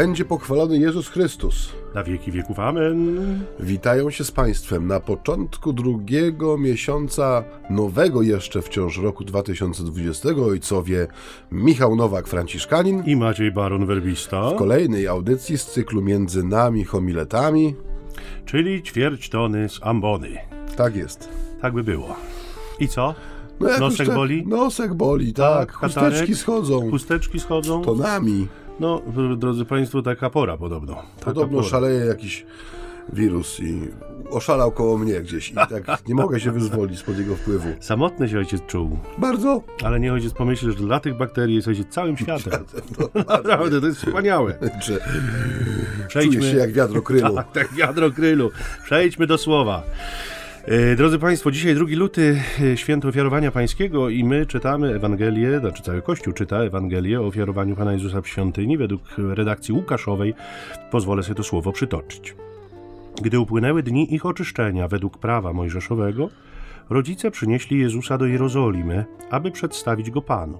będzie pochwalony Jezus Chrystus. Na wieki wieków. Amen. Witają się z Państwem na początku drugiego miesiąca nowego jeszcze wciąż roku 2020 ojcowie Michał Nowak-Franciszkanin I Maciej Baron Werbista, w kolejnej audycji z cyklu Między nami homiletami. czyli ćwierć tony z ambony. Tak jest. Tak by było. I co? No Nosek boli? Nosek boli, tak. Tak? Chusteczki schodzą Chusteczki schodzą? tonami. No, drodzy Państwo, taka pora podobno. Taka Podobno pora. szaleje jakiś wirus i oszalał koło mnie gdzieś i tak nie mogę się wyzwolić spod jego wpływu. Samotny się ojciec czuł, Bardzo ale niech ojciec pomyśli, że dla tych bakterii jest ojciec całym światem. Naprawdę, to jest wspaniałe. Czy Przejdźmy... czuję się jak wiatr o krylu. Tak, tak, wiadro krylu. Przejdźmy do słowa. E, Drodzy Państwo, dzisiaj 2 luty, e, święto ofiarowania pańskiego i my czytamy Ewangelię, znaczy cały Kościół czyta Ewangelię o ofiarowaniu Pana Jezusa w świątyni według redakcji Łukaszowej. Pozwolę sobie to słowo przytoczyć. Gdy upłynęły dni ich oczyszczenia według prawa mojżeszowego, rodzice przynieśli Jezusa do Jerozolimy, aby przedstawić go Panu.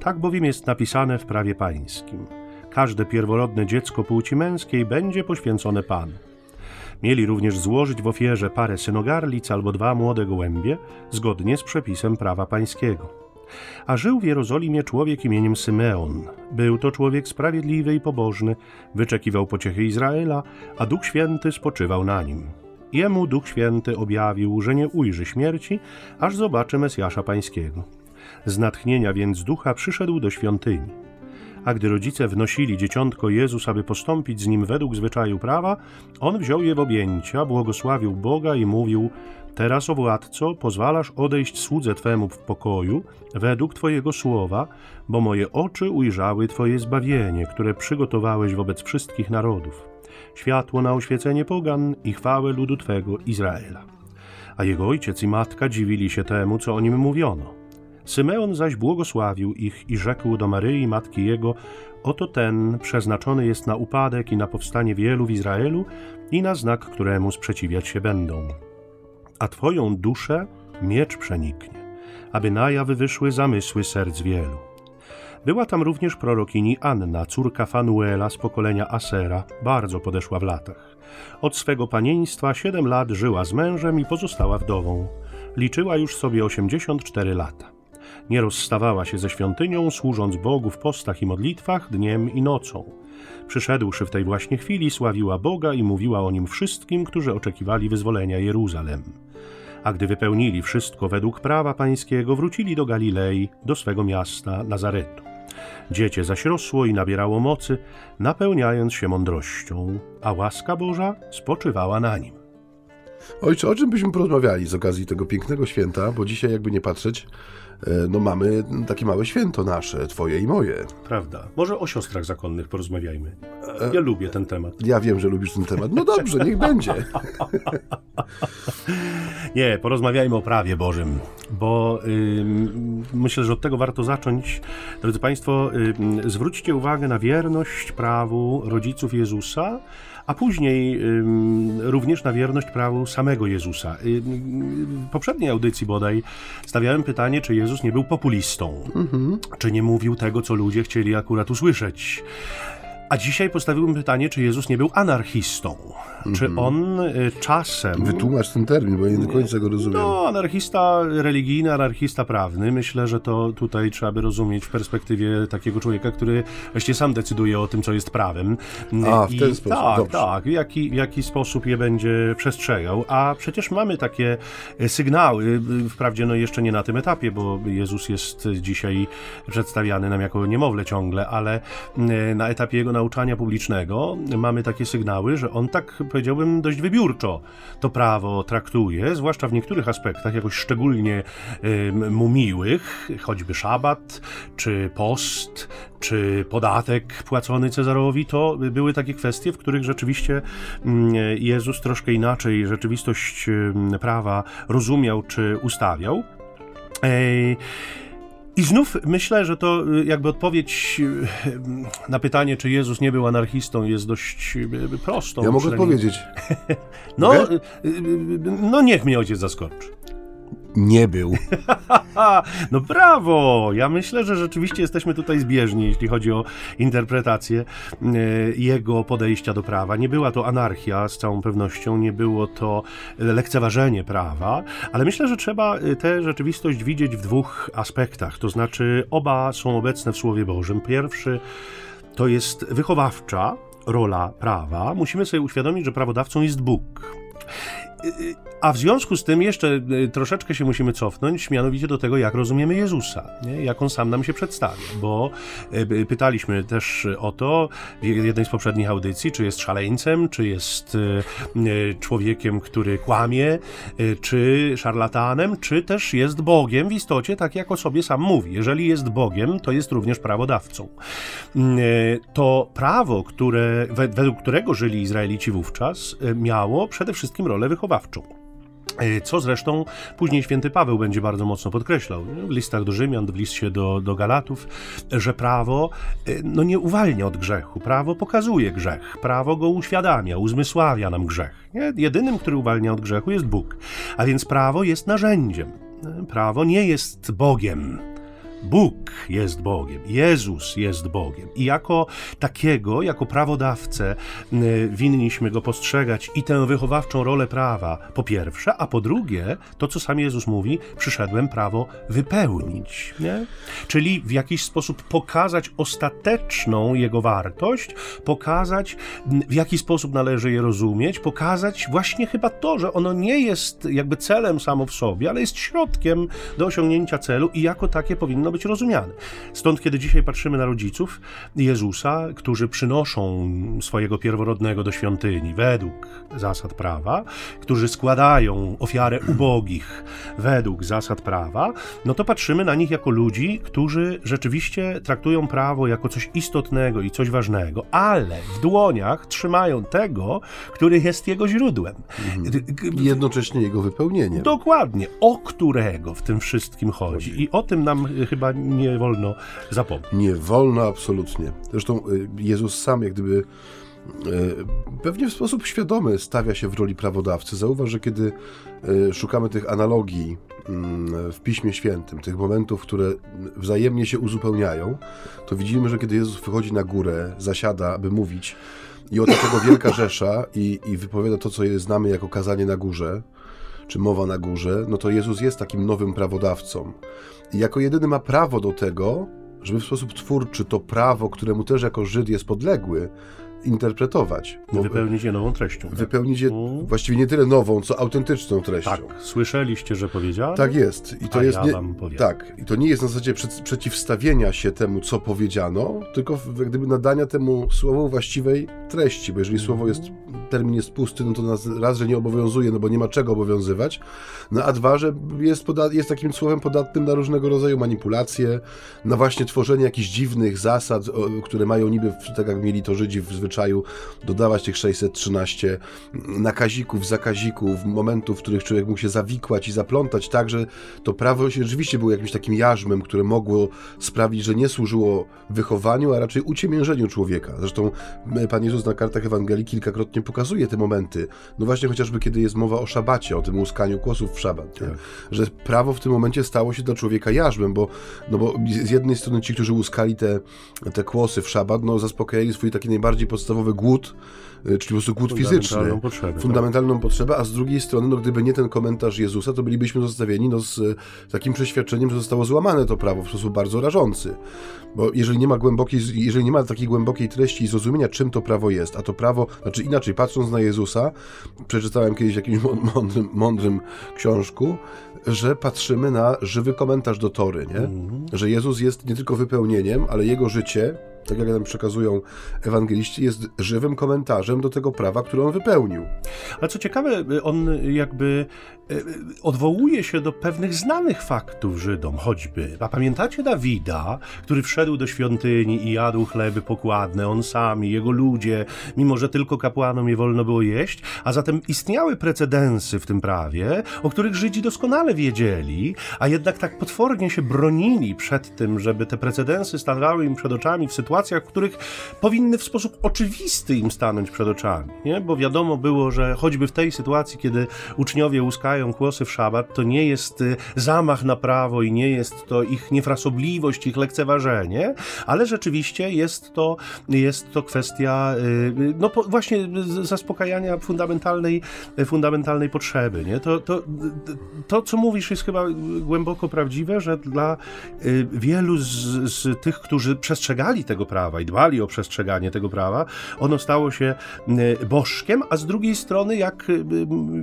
Tak bowiem jest napisane w prawie pańskim. Każde pierworodne dziecko płci męskiej będzie poświęcone Panu. Mieli również złożyć w ofierze parę synogarlic albo dwa młode gołębie, zgodnie z przepisem prawa pańskiego. A żył w Jerozolimie człowiek imieniem Symeon. Był to człowiek sprawiedliwy i pobożny, wyczekiwał pociechy Izraela, a Duch Święty spoczywał na nim. Jemu Duch Święty objawił, że nie ujrzy śmierci, aż zobaczy Mesjasza Pańskiego. Z natchnienia więc ducha przyszedł do świątyni. A gdy rodzice wnosili dzieciątko Jezus, aby postąpić z nim według zwyczaju prawa, on wziął je w objęcia, błogosławił Boga i mówił: Teraz, o władco, pozwalasz odejść słudze twemu w pokoju, według twojego słowa, bo moje oczy ujrzały twoje zbawienie, które przygotowałeś wobec wszystkich narodów. Światło na oświecenie pogan i chwałę ludu twego Izraela. A jego ojciec i matka dziwili się temu, co o nim mówiono. Symeon zaś błogosławił ich i rzekł do Maryi, matki jego: Oto ten przeznaczony jest na upadek i na powstanie wielu w Izraelu i na znak, któremu sprzeciwiać się będą. A twoją duszę miecz przeniknie, aby na jaw wyszły zamysły serc wielu. Była tam również prorokini Anna, córka Fanuela z pokolenia Asera, bardzo podeszła w latach. Od swego panieństwa siedem lat żyła z mężem i pozostała wdową. Liczyła już sobie 84 lata. Nie rozstawała się ze świątynią, służąc Bogu w postach i modlitwach dniem i nocą. Przyszedłszy w tej właśnie chwili, sławiła Boga i mówiła o nim wszystkim, którzy oczekiwali wyzwolenia Jeruzalem. A gdy wypełnili wszystko według prawa pańskiego, wrócili do Galilei, do swego miasta Nazaretu. Dziecię zaś rosło i nabierało mocy, napełniając się mądrością, a łaska Boża spoczywała na nim. Ojcze, o czym byśmy porozmawiali z okazji tego pięknego święta, bo dzisiaj jakby nie patrzeć, e, no mamy takie małe święto nasze, twoje i moje. Prawda? Może o siostrach zakonnych porozmawiajmy. Ja lubię ten temat. Ja wiem, że lubisz ten temat. No dobrze, niech będzie. Nie, porozmawiajmy o prawie Bożym, bo ym, myślę, że od tego warto zacząć. Drodzy Państwo, ym, zwróćcie uwagę na wierność prawu rodziców Jezusa, a później również na wierność prawu samego Jezusa. W poprzedniej audycji bodaj stawiałem pytanie, czy Jezus nie był populistą, czy nie mówił tego, co ludzie chcieli akurat usłyszeć. A dzisiaj postawiłbym pytanie, czy Jezus nie był anarchistą? Czy on y, czasem. Wytłumacz ten termin, bo ja nie do końca go rozumiem. No, anarchista religijny, anarchista prawny. Myślę, że to tutaj trzeba by rozumieć w perspektywie takiego człowieka, który właściwie sam decyduje o tym, co jest prawem. A, w ten sposób, Tak, dobrze. tak. W jaki, w jaki sposób je będzie przestrzegał. A przecież mamy takie e, sygnały, wprawdzie no jeszcze nie na tym etapie, bo Jezus jest dzisiaj przedstawiany nam jako niemowlę ciągle, ale y, na etapie jego nauczania publicznego mamy takie sygnały, że on tak powiedziałbym dość wybiórczo to prawo traktuje, zwłaszcza w niektórych aspektach, jakoś szczególnie ym, mu miłych, choćby szabat, czy post, czy podatek płacony Cezarowi, to były takie kwestie, w których rzeczywiście mm, Jezus troszkę inaczej rzeczywistość prawa rozumiał czy ustawiał. Ej, I znów myślę, że to y, jakby odpowiedź y, na pytanie, czy Jezus nie był anarchistą, jest dość y, prostą. Ja mogę odpowiedzieć. No, Mogę? y, y, no niech mnie ojciec zaskoczy. Nie był. no brawo! Ja myślę, że rzeczywiście jesteśmy tutaj zbieżni, jeśli chodzi o interpretację e, jego podejścia do prawa. Nie była to anarchia z całą pewnością, nie było to lekceważenie prawa, ale myślę, że trzeba e, tę rzeczywistość widzieć w dwóch aspektach. To znaczy, oba są obecne w Słowie Bożym. Pierwszy to jest wychowawcza rola prawa. Musimy sobie uświadomić, że prawodawcą jest Bóg. A w związku z tym jeszcze y, troszeczkę się musimy cofnąć, mianowicie do tego, jak rozumiemy Jezusa, nie? jak on sam nam się przedstawia, bo y, pytaliśmy też o to w jednej z poprzednich audycji, czy jest szaleńcem, czy jest y, człowiekiem, który kłamie, czy szarlatanem, czy też jest Bogiem w istocie, tak jak o sobie sam mówi. Jeżeli jest Bogiem, to jest również prawodawcą. To prawo, które, według którego żyli Izraelici wówczas, miało przede wszystkim rolę wychowawczą. E, co zresztą później święty Paweł będzie bardzo mocno podkreślał w listach do Rzymian, w liście do, do Galatów, że prawo e, no, nie uwalnia od grzechu. Prawo pokazuje grzech, prawo go uświadamia, uzmysławia nam grzech. Nie? Jedynym, który uwalnia od grzechu jest Bóg. A więc prawo jest narzędziem. Prawo nie jest Bogiem. Bóg jest Bogiem, Jezus jest Bogiem i jako takiego, jako prawodawcę winniśmy go postrzegać i tę wychowawczą rolę prawa po pierwsze, a po drugie, to co sam Jezus mówi, przyszedłem prawo wypełnić, nie? Czyli w jakiś sposób pokazać ostateczną jego wartość, pokazać w jaki sposób należy je rozumieć, pokazać właśnie chyba to, że ono nie jest jakby celem samo w sobie, ale jest środkiem do osiągnięcia celu i jako takie powinno być rozumiane. Stąd, kiedy dzisiaj patrzymy na rodziców Jezusa, którzy przynoszą swojego pierworodnego do świątyni według zasad prawa, którzy składają ofiarę ubogich według zasad prawa, no to patrzymy na nich jako ludzi, którzy rzeczywiście traktują prawo jako coś istotnego i coś ważnego, ale w dłoniach trzymają tego, który jest jego źródłem. Mhm. Jednocześnie jego wypełnieniem. Dokładnie, o którego w tym wszystkim chodzi. I o tym nam chyba nie wolno zapomnieć. Nie wolno absolutnie. Zresztą y, Jezus sam jak gdyby y, pewnie w sposób świadomy stawia się w roli prawodawcy. Zauważ, że kiedy y, szukamy tych analogii mm, w Piśmie Świętym, tych momentów, które wzajemnie się uzupełniają, to widzimy, że kiedy Jezus wychodzi na górę, zasiada, aby mówić i otacza go wielka rzesza i, i wypowiada to, co znamy jako kazanie na górze, czy mowa na górze, no to Jezus jest takim nowym prawodawcą. Jako jedyny ma prawo do tego, żeby w sposób twórczy to prawo, któremu też jako Żyd jest podległy, interpretować. Wypełnić je nową treścią. Tak? Wypełnić je właściwie nie tyle nową, co autentyczną treścią. Tak, słyszeliście, że powiedziałem? Tak jest. I to jest ja nie, tak, i to nie jest na zasadzie przeciwstawienia się temu, co powiedziano, tylko gdyby nadania temu słowu właściwej treści, bo jeżeli słowo jest, termin jest pusty, no to nas raz, że nie obowiązuje, no bo nie ma czego obowiązywać, no a dwa, że jest, jest takim słowem podatnym na różnego rodzaju manipulacje, na właśnie tworzenie jakichś dziwnych zasad, które mają niby, tak jak mieli to Żydzi w zwyczaju dodawać tych 613 nakazików, zakazików, momentów, w których człowiek mógł się zawikłać i zaplątać, tak, że to prawo się rzeczywiście było jakimś takim jarzmem, które mogło sprawić, że nie służyło wychowaniu, a raczej uciemiężeniu człowieka. Zresztą e, Pan Jezus na kartach Ewangelii kilkakrotnie pokazuje te momenty. No właśnie chociażby kiedy jest mowa o szabacie, o tym łuskaniu kłosów w szabat, tak. że prawo w tym momencie stało się dla człowieka jarzmem, bo, no bo z jednej strony ci, którzy łuskali te, te kłosy w szabat, no zaspokajali swój taki najbardziej podstawowy głód, czyli po prostu głód fizyczny, potrzebę, fundamentalną tak. potrzebę, a z drugiej strony, no gdyby nie ten komentarz Jezusa, to bylibyśmy zostawieni no, z takim przeświadczeniem, że zostało złamane to prawo w sposób bardzo rażący. Bo jeżeli nie ma głębokiej, jeżeli nie ma takiej głębokiej treści i zrozumienia, czym to prawo jest, a to prawo, znaczy inaczej, patrząc na Jezusa, przeczytałem kiedyś w jakimś mądrym, mądrym książku, że patrzymy na żywy komentarz do Tory, nie? Mm. Że Jezus jest nie tylko wypełnieniem, ale jego życie tak jak nam przekazują ewangeliści, jest żywym komentarzem do tego prawa, które on wypełnił. Ale co ciekawe, on jakby e, odwołuje się do pewnych znanych faktów Żydom, choćby. A pamiętacie Dawida, który wszedł do świątyni i jadł chleby pokładne, on sam i jego ludzie, mimo że tylko kapłanom je wolno było jeść, a zatem istniały precedensy w tym prawie, o których Żydzi doskonale wiedzieli, a jednak tak potwornie się bronili przed tym, żeby te precedensy stawały im przed oczami w sytuacji, sytuacjach, których powinny w sposób oczywisty im stanąć przed oczami, nie? Bo wiadomo było, że choćby w tej sytuacji, kiedy uczniowie łuskają kłosy w szabat, to nie jest y, zamach na prawo i nie jest to ich niefrasobliwość, ich lekceważenie, ale rzeczywiście jest to, jest to kwestia y, no właśnie zaspokajania fundamentalnej, fundamentalnej potrzeby. Nie? To, to, to, co mówisz, jest chyba głęboko prawdziwe, że dla y, wielu z, z tych, którzy przestrzegali tego prawa i dbali o przestrzeganie tego prawa, ono stało się bożkiem, a z drugiej strony, jak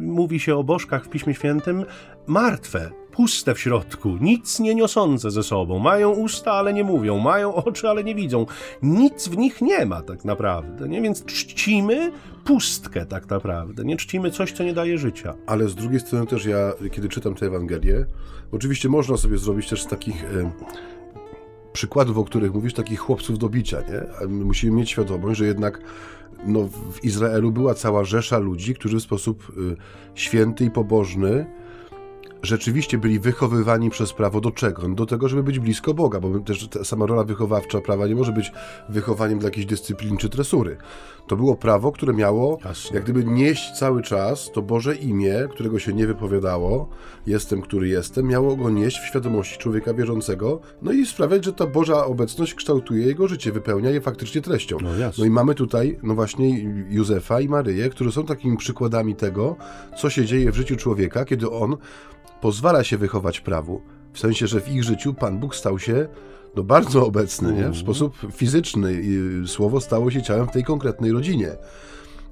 mówi się o bożkach w Piśmie Świętym, martwe, puste w środku, nic nie niosące ze sobą. Mają usta, ale nie mówią, mają oczy, ale nie widzą. Nic w nich nie ma tak naprawdę, nie? Więc czcimy pustkę tak naprawdę, nie czcimy coś, co nie daje życia. Ale z drugiej strony też ja, kiedy czytam tę Ewangelię, oczywiście można sobie zrobić też z takich... przykładów, o których mówisz, takich chłopców do bicia, nie? Musimy mieć świadomość, że jednak no, w Izraelu była cała rzesza ludzi, którzy w sposób y, święty i pobożny rzeczywiście byli wychowywani przez prawo do czego? Do tego, żeby być blisko Boga, bo też sama rola wychowawcza prawa nie może być wychowaniem dla jakiejś dyscypliny czy tresury. To było prawo, które miało Jasne. jak gdyby nieść cały czas to Boże imię, którego się nie wypowiadało, jestem, który jestem, miało go nieść w świadomości człowieka wierzącego, no i sprawiać, że ta Boża obecność kształtuje jego życie, wypełnia je faktycznie treścią. No, no i mamy tutaj, no właśnie, Józefa i Maryję, którzy są takimi przykładami tego, co się dzieje w życiu człowieka, kiedy on pozwala się wychować prawu. W sensie, że w ich życiu Pan Bóg stał się no, bardzo obecny, nie? w mhm. sposób fizyczny. I słowo stało się ciałem w tej konkretnej rodzinie.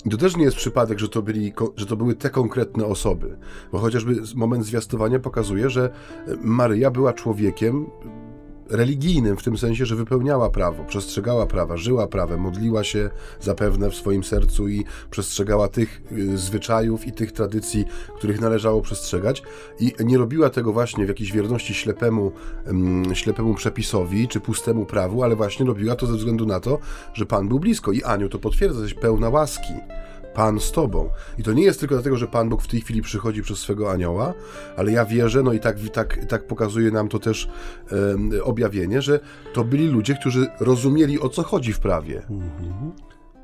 I to też nie jest przypadek, że to, byli, że to były te konkretne osoby, bo chociażby moment zwiastowania pokazuje, że Maryja była człowiekiem religijnym, w tym sensie, że wypełniała prawo, przestrzegała prawa, żyła prawem, modliła się zapewne w swoim sercu i przestrzegała tych y, zwyczajów i tych tradycji, których należało przestrzegać i nie robiła tego właśnie w jakiejś wierności ślepemu, ślepemu przepisowi czy pustemu prawu, ale właśnie robiła to ze względu na to, że Pan był blisko i Aniu to potwierdza, jesteś pełna łaski. Pan z tobą. I to nie jest tylko dlatego, że Pan Bóg w tej chwili przychodzi przez swego anioła, ale ja wierzę, no i tak, tak, tak pokazuje nam to też objawienie, że to byli ludzie, którzy rozumieli o co chodzi w prawie. Mhm.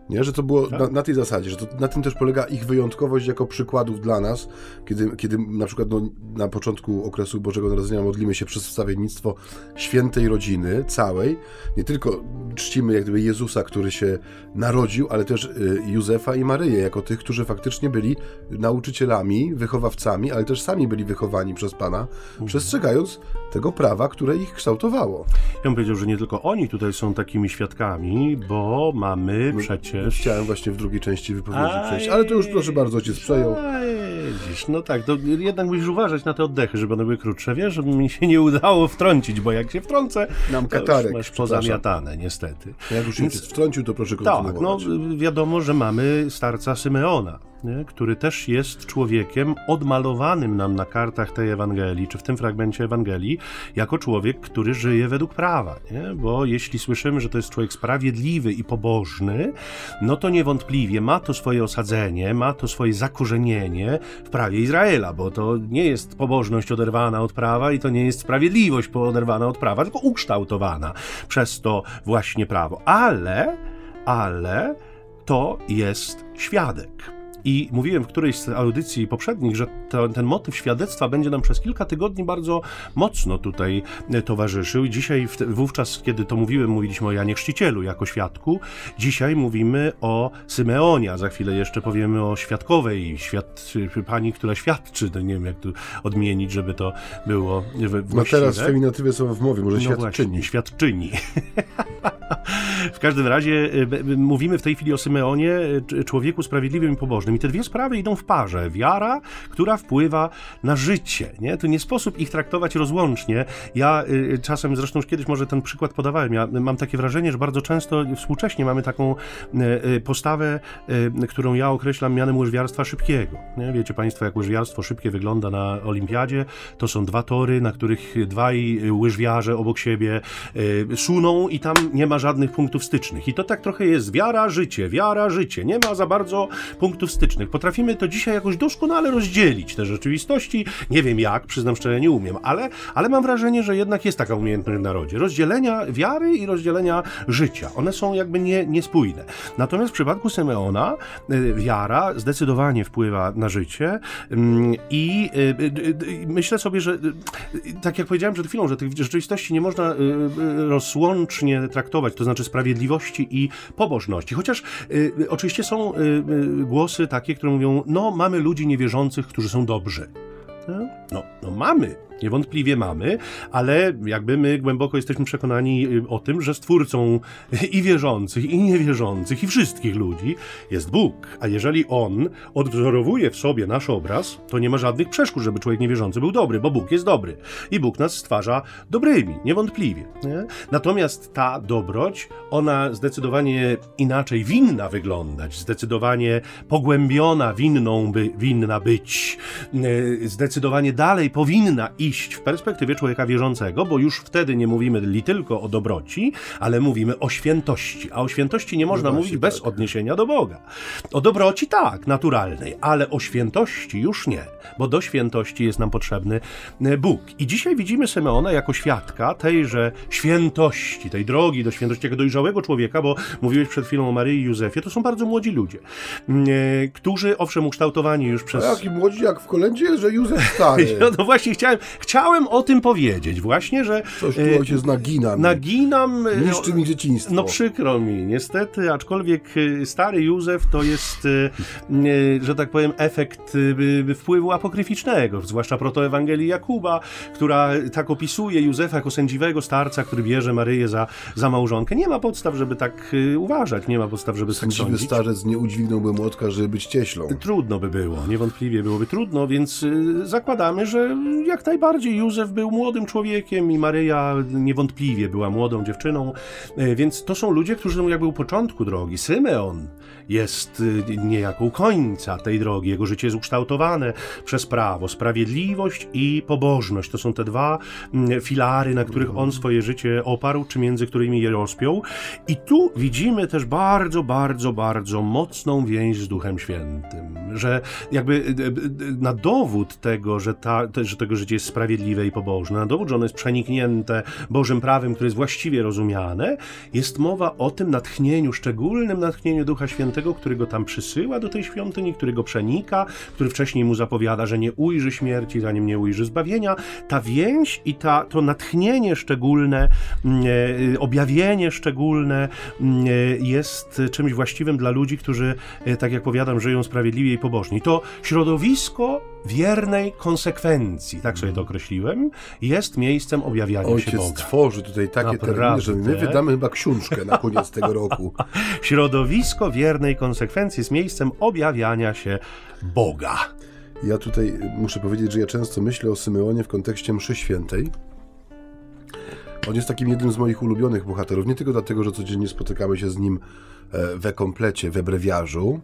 Nie? Że to było tak. na, na, tej zasadzie, że to, na tym też polega ich wyjątkowość jako przykładów dla nas, kiedy, kiedy na przykład no, na początku okresu Bożego Narodzenia modlimy się przez wstawiennictwo świętej rodziny całej. Nie tylko czcimy jak gdyby Jezusa, który się narodził, ale też y, Józefa i Maryję, jako tych, którzy faktycznie byli nauczycielami, wychowawcami, ale też sami byli wychowani przez Pana, mhm. przestrzegając tego prawa, które ich kształtowało. Ja bym powiedział, że nie tylko oni tutaj są takimi świadkami, bo mamy przecież przecież. Chciałem właśnie w drugiej części wypowiedzi przejść, ale to już proszę bardzo ojciec przejął. No tak, to jednak musisz uważać na te oddechy, żeby one były krótsze, wiesz, żeby mi się nie udało wtrącić, bo jak się wtrącę, Nam katarek, masz pozamiatane, niestety. Jak już Więc, się wtrącił, to proszę kontynuować. Tak, no wiadomo, że mamy starca Symeona, nie? który też jest człowiekiem odmalowanym nam na kartach tej Ewangelii, czy w tym fragmencie Ewangelii, jako człowiek, który żyje według prawa. Nie? Bo jeśli słyszymy, że to jest człowiek sprawiedliwy i pobożny, no to niewątpliwie ma to swoje osadzenie, ma to swoje zakorzenienie w prawie Izraela, bo to nie jest pobożność oderwana od prawa i to nie jest sprawiedliwość oderwana od prawa, tylko ukształtowana przez to właśnie prawo. Ale, ale to jest świadek. I mówiłem w którejś z audycji poprzednich, że to, ten motyw świadectwa będzie nam przez kilka tygodni bardzo mocno tutaj towarzyszył. I dzisiaj, wówczas, kiedy to mówiłem, mówiliśmy o Janie Chrzcicielu jako świadku. Dzisiaj mówimy o Symeonie, a za chwilę jeszcze powiemy o świadkowej, świad, pani, która świadczy. To nie wiem, jak tu odmienić, żeby to było właściwe. No teraz feminatywy są w mowie, może no świadczyni. Właśnie, świadczyni. w każdym razie e, mówimy w tej chwili o Symeonie, e, człowieku sprawiedliwym i pobożnym. I te dwie sprawy idą w parze. Wiara, która wpływa na życie. Nie? To nie sposób ich traktować rozłącznie. Ja y, czasem, zresztą już kiedyś może ten przykład podawałem, ja mam takie wrażenie, że bardzo często współcześnie mamy taką y, y postawę, y, którą ja określam mianem łyżwiarstwa szybkiego. Nie? Wiecie Państwo, jak łyżwiarstwo szybkie wygląda na olimpiadzie? To są dwa tory, na których dwaj łyżwiarze obok siebie y, suną i tam nie ma żadnych punktów stycznych. I to tak trochę jest wiara, życie, wiara, życie. Nie ma za bardzo punktów stycznych Potrafimy to dzisiaj jakoś doskonale rozdzielić, te rzeczywistości. Nie wiem jak, przyznam szczerze, nie umiem, ale, ale mam wrażenie, że jednak jest taka umiejętność w narodzie. Rozdzielenia wiary i rozdzielenia życia. One są jakby nie, niespójne. Natomiast w przypadku Simeona y, wiara zdecydowanie wpływa na życie mm, i y, myślę sobie, że tak jak powiedziałem przed chwilą, że tych rzeczywistości nie można rozłącznie traktować, to znaczy sprawiedliwości i pobożności. Chociaż oczywiście są głosy takie, które mówią, no mamy ludzi niewierzących, którzy są dobrzy. No, no mamy, Niewątpliwie mamy, ale jakby my głęboko jesteśmy przekonani y, o tym, że stwórcą i wierzących, i niewierzących, i wszystkich ludzi jest Bóg. A jeżeli On odwzorowuje w sobie nasz obraz, to nie ma żadnych przeszkód, żeby człowiek niewierzący był dobry, bo Bóg jest dobry. I Bóg nas stwarza dobrymi, niewątpliwie. Nie? Natomiast ta dobroć, ona zdecydowanie inaczej winna wyglądać, zdecydowanie pogłębiona winną by, winna być, y, zdecydowanie dalej powinna iść w perspektywie człowieka wierzącego, bo już wtedy nie mówimy li tylko o dobroci, ale mówimy o świętości. A o świętości nie można no mówić bez tak. odniesienia do Boga. O dobroci tak, naturalnej, ale o świętości już nie, bo do świętości jest nam potrzebny e, Bóg. I dzisiaj widzimy Simeona jako świadka tejże świętości, tej drogi do świętości, jako dojrzałego człowieka, bo mówiłeś przed chwilą o Maryi i Józefie, to są bardzo młodzi ludzie, e, którzy owszem ukształtowani już przez... A jaki młodzi jak w kolędzie, że Józef stary. no właśnie chciałem, Chciałem o tym powiedzieć, właśnie, że. Coś tu e, ojciec naginam. Naginam. E, Niszczy mi dzieciństwo. No przykro mi, niestety, aczkolwiek e, stary Józef to jest, że tak powiem, efekt wpływu apokryficznego, zwłaszcza protoewangelii Jakuba, która tak opisuje Józefa jako sędziwego starca, który bierze Maryję za, za małżonkę. Nie ma podstaw, żeby tak uważać, nie ma podstaw, żeby Sędziwy tak sądzić. starzec nie udźwignąłby młotka, żeby być cieślą. Trudno by było, niewątpliwie byłoby trudno, więc zakładamy, że jak najbardziej bardziej Józef był młodym człowiekiem i Maryja niewątpliwie była młodą dziewczyną, e, więc to są ludzie, którzy są jakby u początku drogi. Symeon jest e, niejako u końca tej drogi. Jego życie jest ukształtowane przez prawo, sprawiedliwość i pobożność. To są te dwa filary, na których on swoje życie oparł, czy między którymi je rozpiął. I tu widzimy też bardzo, bardzo, bardzo mocną więź z Duchem Świętym. Że jakby e, na dowód tego, że, ta, że tego życie jest sprawiedliwe i pobożne, na dowód, że ono jest przeniknięte Bożym prawem, które jest właściwie rozumiane, jest mowa o tym natchnieniu, szczególnym natchnieniu Ducha Świętego, który go tam przysyła do tej świątyni, który go przenika, który wcześniej mu zapowiada, że nie ujrzy śmierci, zanim nie ujrzy zbawienia. Ta więź i ta, to natchnienie szczególne, mm, e, objawienie szczególne mm, e, jest czymś właściwym dla ludzi, którzy, e, tak jak powiadam, żyją sprawiedliwie i pobożnie. I to środowisko wiernej konsekwencji, tak sobie to określiłem, jest miejscem objawiania Ojciec się Boga. tworzy tutaj takie Naprawdę. terminy, że my wydamy chyba książkę na koniec tego roku. Środowisko wiernej konsekwencji jest miejscem objawiania się Boga. Ja tutaj muszę powiedzieć, że ja często myślę o Symeonie w kontekście mszy świętej. On jest takim jednym z moich ulubionych bohaterów, nie tylko dlatego, że codziennie spotykamy się z nim e, we komplecie, we brewiarzu,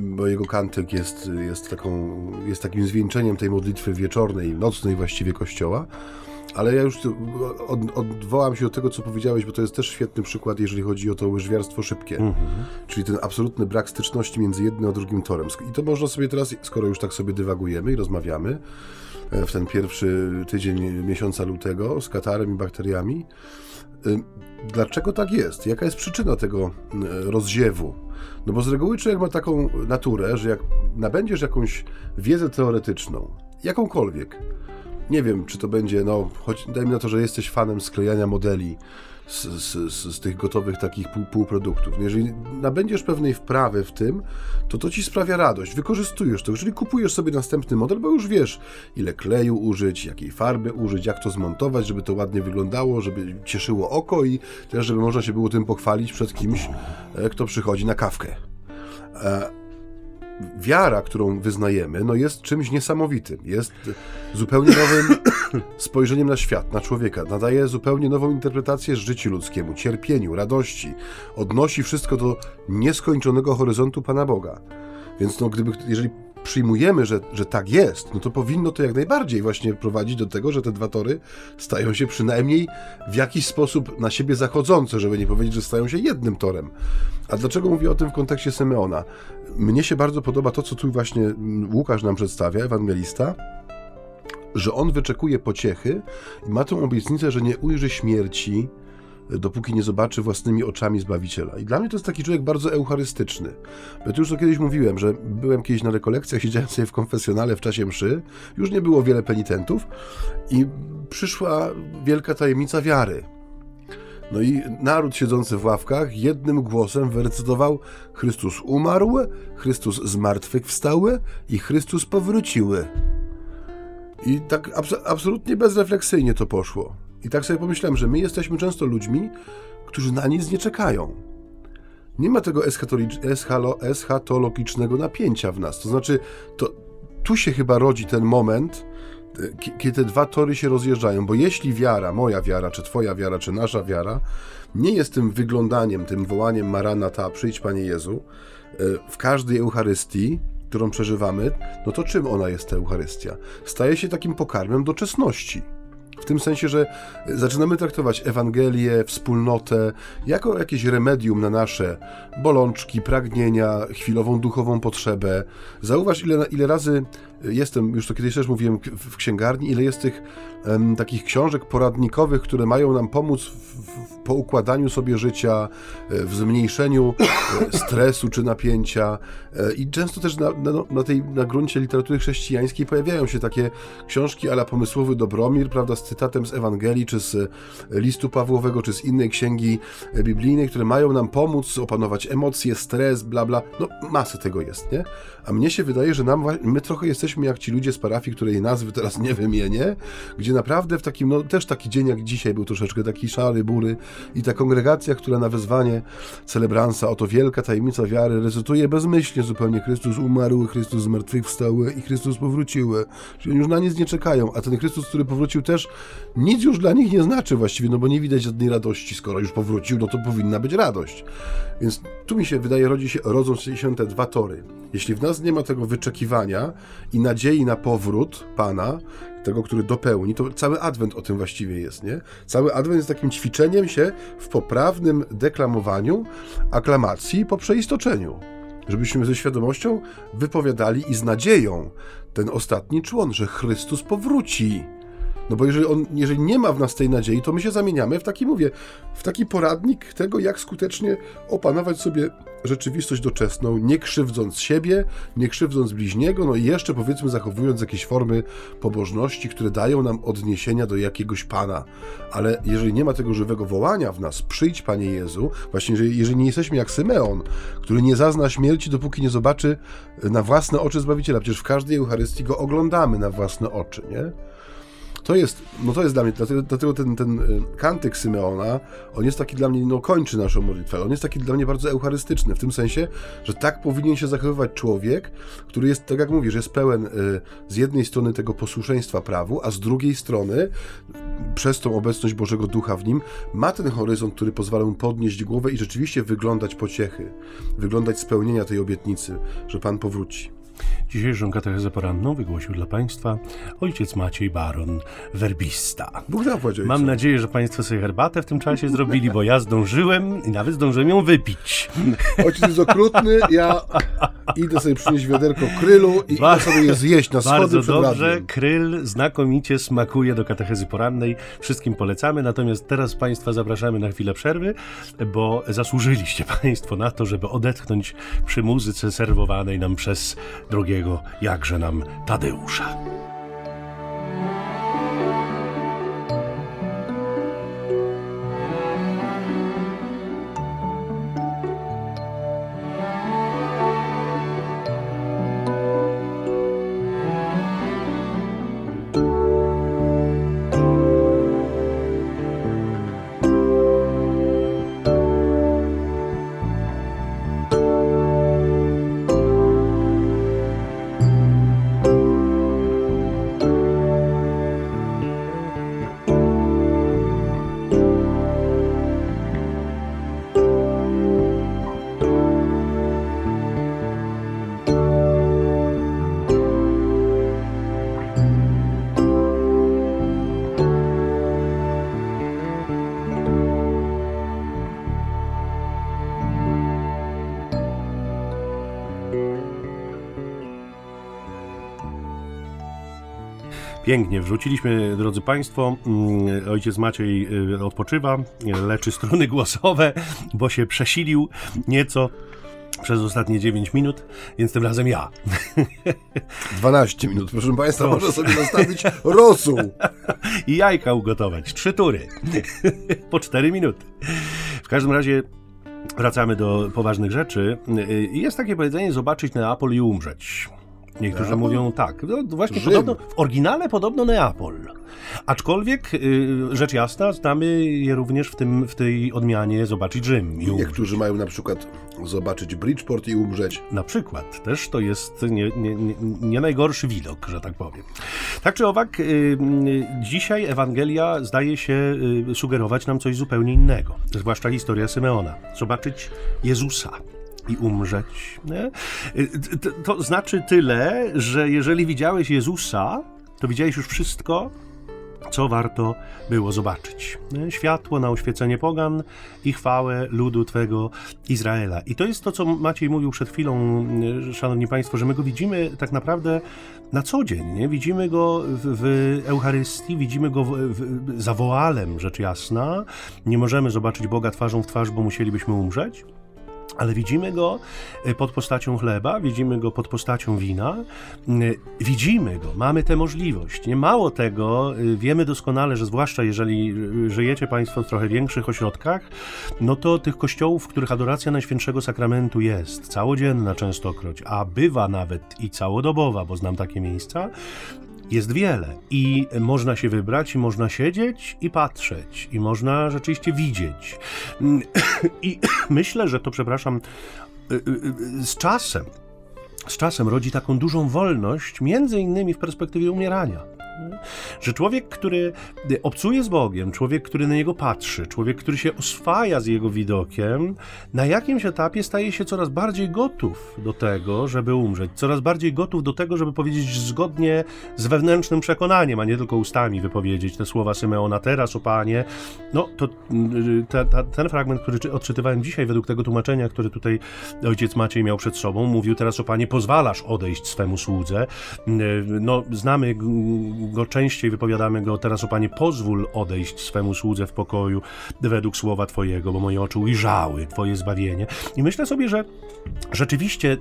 bo jego kantyk jest, jest, taką, jest takim zwieńczeniem tej modlitwy wieczornej, nocnej właściwie Kościoła. Ale ja już od, odwołam się do tego, co powiedziałeś, bo to jest też świetny przykład, jeżeli chodzi o to łyżwiarstwo szybkie. Mm -hmm. Czyli ten absolutny brak styczności między jednym a drugim torem. I to można sobie teraz, skoro już tak sobie dywagujemy i rozmawiamy, e, w ten pierwszy tydzień miesiąca lutego z katarem i bakteriami, Dlaczego tak jest? Jaka jest przyczyna tego rozziewu? No bo z reguły człowiek ma taką naturę, że jak nabędziesz jakąś wiedzę teoretyczną, jakąkolwiek, nie wiem, czy to będzie, no, choć dajmy na to, że jesteś fanem sklejania modeli, z, z, z, tych gotowych takich pół, półproduktów. No jeżeli nabędziesz pewnej wprawy w tym, to to ci sprawia radość, wykorzystujesz to. Jeżeli kupujesz sobie następny model, bo już wiesz, ile kleju użyć, jakiej farby użyć, jak to zmontować, żeby to ładnie wyglądało, żeby cieszyło oko i też, żeby można się było tym pochwalić przed kimś, e, kto przychodzi na kawkę. Wiara, którą wyznajemy, no jest czymś niesamowitym. Jest zupełnie nowym spojrzeniem na świat, na człowieka. Nadaje zupełnie nową interpretację życiu ludzkiemu, cierpieniu, radości. Odnosi wszystko do nieskończonego horyzontu Pana Boga. Więc no, gdyby, jeżeli przyjmujemy, że, że tak jest, no to powinno to jak najbardziej właśnie prowadzić do tego, że te dwa tory stają się przynajmniej w jakiś sposób na siebie zachodzące, żeby nie powiedzieć, że stają się jednym torem. A dlaczego mówię o tym w kontekście Symeona? Mnie się bardzo podoba to, co tu właśnie Łukasz nam przedstawia, ewangelista, że on wyczekuje pociechy i ma tą obietnicę, że nie ujrzy śmierci, dopóki nie zobaczy własnymi oczami Zbawiciela. I dla mnie to jest taki człowiek bardzo eucharystyczny. Bo tu już to kiedyś mówiłem, że byłem kiedyś na rekolekcjach, siedziałem sobie w konfesjonale w czasie mszy, już nie było wiele penitentów i przyszła wielka tajemnica wiary. No i naród siedzący w ławkach jednym głosem wyrecytował Chrystus umarł, Chrystus zmartwychwstały i Chrystus powróciły. I tak abs absolutnie bezrefleksyjnie to poszło. I tak sobie pomyślałem, że my jesteśmy często ludźmi, którzy na nic nie czekają. Nie ma tego eschatologicznego napięcia w nas. To znaczy, to tu się chyba rodzi ten moment, kiedy te dwa tory się rozjeżdżają, bo jeśli wiara, moja wiara, czy twoja wiara, czy nasza wiara, nie jest tym wyglądaniem, tym wołaniem Maranata, przyjdź Panie Jezu, e, w każdej Eucharystii, którą przeżywamy, no to czym ona jest ta Eucharystia? Staje się takim pokarmem doczesności. Tym sensie, że zaczynamy traktować Ewangelię, wspólnotę jako jakieś remedium na nasze bolączki, pragnienia, chwilową duchową potrzebę. Zauważ, ile, ile razy jestem, już to kiedyś też mówiłem w księgarni, ile jest tych um, takich książek poradnikowych, które mają nam pomóc w, w poukładaniu sobie życia, e, w zmniejszeniu e, stresu czy napięcia. E, I często też na, na, na, tej, na gruncie literatury chrześcijańskiej pojawiają się takie książki ala pomysłowy Dobromir, prawda, z cytatem z Ewangelii, czy z listu Pawłowego, czy z innej księgi biblijnej, które mają nam pomóc opanować emocje, stres, bla, bla. No, masy tego jest, nie? A mnie się wydaje, że nam, my trochę jesteśmy jak ci ludzie z parafii, której nazwy teraz nie wymienię, gdzie naprawdę w takim, no też taki dzień jak dzisiaj był troszeczkę taki szary, bury i ta kongregacja, która na wezwanie celebransa, oto wielka tajemnica wiary, recytuje bezmyślnie zupełnie Chrystus umarł, Chrystus zmartwychwstały i Chrystus powróciły. Czyli już na nic nie czekają, a ten Chrystus, który powrócił też nic już dla nich nie znaczy właściwie, no bo nie widać żadnej radości, skoro już powrócił, no to powinna być radość. Więc tu mi się wydaje, rodzi się, rodzą się te dwa tory. Jeśli w nas nie ma tego wyczekiwania i nadziei na powrót Pana, tego, który dopełni, to cały adwent o tym właściwie jest, nie? Cały adwent jest takim ćwiczeniem się w poprawnym deklamowaniu aklamacji po przeistoczeniu. Żebyśmy ze świadomością wypowiadali i z nadzieją ten ostatni człon, że Chrystus powróci no bo jeżeli, on, jeżeli nie ma w nas tej nadziei, to my się zamieniamy w taki, mówię, w taki poradnik tego, jak skutecznie opanować sobie rzeczywistość doczesną, nie krzywdząc siebie, nie krzywdząc bliźniego, no i jeszcze powiedzmy zachowując jakieś formy pobożności, które dają nam odniesienia do jakiegoś Pana. Ale jeżeli nie ma tego żywego wołania w nas, przyjdź Panie Jezu, właśnie jeżeli, jeżeli nie jesteśmy jak Symeon, który nie zazna śmierci, dopóki nie zobaczy na własne oczy Zbawiciela, przecież w każdej Eucharystii go oglądamy na własne oczy, nie? To jest, no to jest dla mnie, dlatego, dlatego ten, ten y, kantyk Symeona, on jest taki dla mnie, no kończy naszą modlitwę, on jest taki dla mnie bardzo eucharystyczny, w tym sensie, że tak powinien się zachowywać człowiek, który jest, tak jak mówisz, jest pełen y, z jednej strony tego posłuszeństwa prawu, a z drugiej strony, przez tą obecność Bożego Ducha w nim, ma ten horyzont, który pozwala mu podnieść głowę i rzeczywiście wyglądać pociechy, wyglądać spełnienia tej obietnicy, że Pan powróci. Dzisiejszą katechezę poranną wygłosił dla Państwa ojciec Maciej Baron, werbista. Bóg zapłać Mam nadzieję, że Państwo sobie herbatę w tym czasie zrobili, bo ja zdążyłem i nawet zdążyłem ją wypić. Ojciec jest okrutny, ja idę sobie przynieść wiaderko krylu i Ba- sobie je zjeść na schody Bardzo dobrze, radiem. kryl znakomicie smakuje do katechezy porannej. Wszystkim polecamy, natomiast teraz Państwa zapraszamy na chwilę przerwy, bo zasłużyliście Państwo na to, żeby odetchnąć przy muzyce serwowanej nam przez drogiego jakże nam Tadeusza. Pięknie, wrzuciliśmy, drodzy Państwo, mm, ojciec Maciej y, odpoczywa, leczy struny głosowe, bo się przesilił nieco przez ostatnie 9 minut, więc tym razem ja. 12 minut, proszę Państwa, proszę. można sobie nastawić rosół. I jajka ugotować, trzy tury, po 4 minuty. W każdym razie wracamy do poważnych rzeczy. Y, jest takie powiedzenie, zobaczyć Neapol i umrzeć. Niektórzy Neapol? mówią tak. No, właśnie podobno, w oryginale podobno Neapol. Aczkolwiek, y, rzecz jasna, znamy je również w, tym, w tej odmianie zobaczyć Rzym. Niektórzy mają na przykład zobaczyć Bridgeport i umrzeć. Na przykład. Też to jest nie, nie, nie, nie najgorszy widok, że tak powiem. Tak czy owak, y, y, dzisiaj Ewangelia zdaje się sugerować nam coś zupełnie innego. Zwłaszcza historia Symeona. Zobaczyć Jezusa i umrzeć. Nie? To, to znaczy tyle, że jeżeli widziałeś Jezusa, to widziałeś już wszystko, co warto było zobaczyć. Światło na oświecenie pogan i chwałę ludu Twego Izraela. I to jest to, co Maciej mówił przed chwilą, Szanowni Państwo, że my go widzimy tak naprawdę na co dzień. Nie? Widzimy go w, w Eucharystii, widzimy go w, w, za woalem, rzecz jasna. Nie możemy zobaczyć Boga twarzą w twarz, bo musielibyśmy umrzeć ale widzimy go e, pod postacią chleba, widzimy go pod postacią wina, e, widzimy go, mamy tę możliwość. Nie mało tego, e, wiemy doskonale, że zwłaszcza jeżeli żyjecie Państwo w trochę większych ośrodkach, no to tych kościołów, w których adoracja Najświętszego Sakramentu jest całodzienna częstokroć, a bywa nawet i całodobowa, bo znam takie miejsca, jest wiele i można się wybrać, i można siedzieć i patrzeć, i można rzeczywiście widzieć. I myślę, że to, przepraszam, y, y, y, z czasem, z czasem rodzi taką dużą wolność, między innymi w perspektywie umierania. Że człowiek, który obcuje z Bogiem, człowiek, który na niego patrzy, człowiek, który się oswaja z jego widokiem, na jakimś etapie staje się coraz bardziej gotów do tego, żeby umrzeć, coraz bardziej gotów do tego, żeby powiedzieć zgodnie z wewnętrznym przekonaniem, a nie tylko ustami wypowiedzieć te słowa Symeona teraz, o Panie. No, to te, te, ten fragment, który odczytywałem dzisiaj, według tego tłumaczenia, które tutaj ojciec Maciej miał przed sobą, mówił teraz o Panie, pozwalasz odejść swemu słudze. No, znamy go częściej wypowiadamy go teraz o Panie, pozwól odejść swemu słudze w pokoju według słowa Twojego, bo moje oczy ujrzały Twoje zbawienie. I myślę sobie, że rzeczywiście y,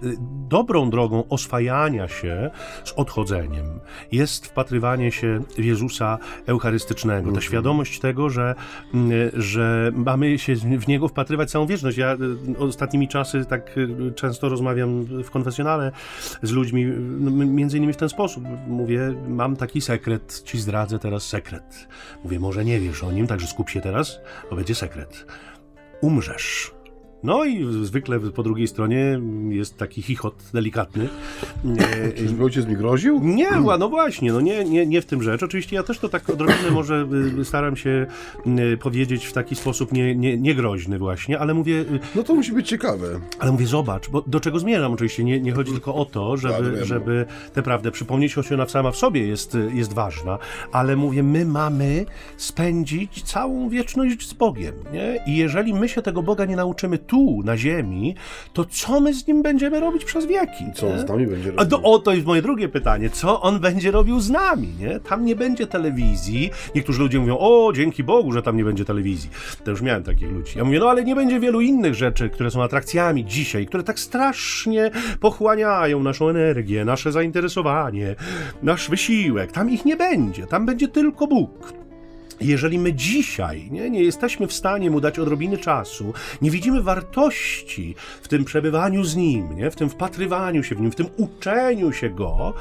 dobrą drogą oswajania się z odchodzeniem jest wpatrywanie się w Jezusa Eucharystycznego. Ta mhm. świadomość tego, że, y, że mamy się w Niego wpatrywać całą wieczność. Ja y, ostatnimi czasy tak często rozmawiam w konfesjonale z ludźmi, między innymi w ten sposób. Mówię, mam taki sekret, ci zdradzę teraz sekret. Mówię, może nie wiesz o nim, także skup się teraz, bo będzie sekret. Umrzesz. No i zwykle po drugiej stronie jest taki chichot delikatny. Czyżby ojciec mi groził? Nie, no właśnie, no nie, nie, nie w tym rzecz. Oczywiście ja też to tak odrobinę może y, staram się y, powiedzieć w taki sposób nie, nie, niegroźny właśnie, ale mówię... Y, no to musi być ciekawe. Ale mówię, zobacz, bo do czego zmierzam oczywiście, nie, nie chodzi tylko o to, żeby, tak, żeby tę prawdę przypomnieć, choć ona sama w sobie jest, jest ważna, ale mówię, my mamy spędzić całą wieczność z Bogiem, nie? I jeżeli my się tego Boga nie nauczymy tu, na ziemi, to co my z nim będziemy robić przez wieki? Co on z nami będzie robił? A do, o, to jest moje drugie pytanie. Co on będzie robił z nami, nie? Tam nie będzie telewizji. Niektórzy ludzie mówią, o, dzięki Bogu, że tam nie będzie telewizji. To już miałem takich ludzi. Ja mówię, no ale nie będzie wielu innych rzeczy, które są atrakcjami dzisiaj, które tak strasznie pochłaniają naszą energię, nasze zainteresowanie, nasz wysiłek. Tam ich nie będzie. Tam będzie tylko Bóg. Jeżeli my dzisiaj nie, nie jesteśmy w stanie mu dać odrobiny czasu, nie widzimy wartości w tym przebywaniu z nim, nie, w tym wpatrywaniu się w nim, w tym uczeniu się go,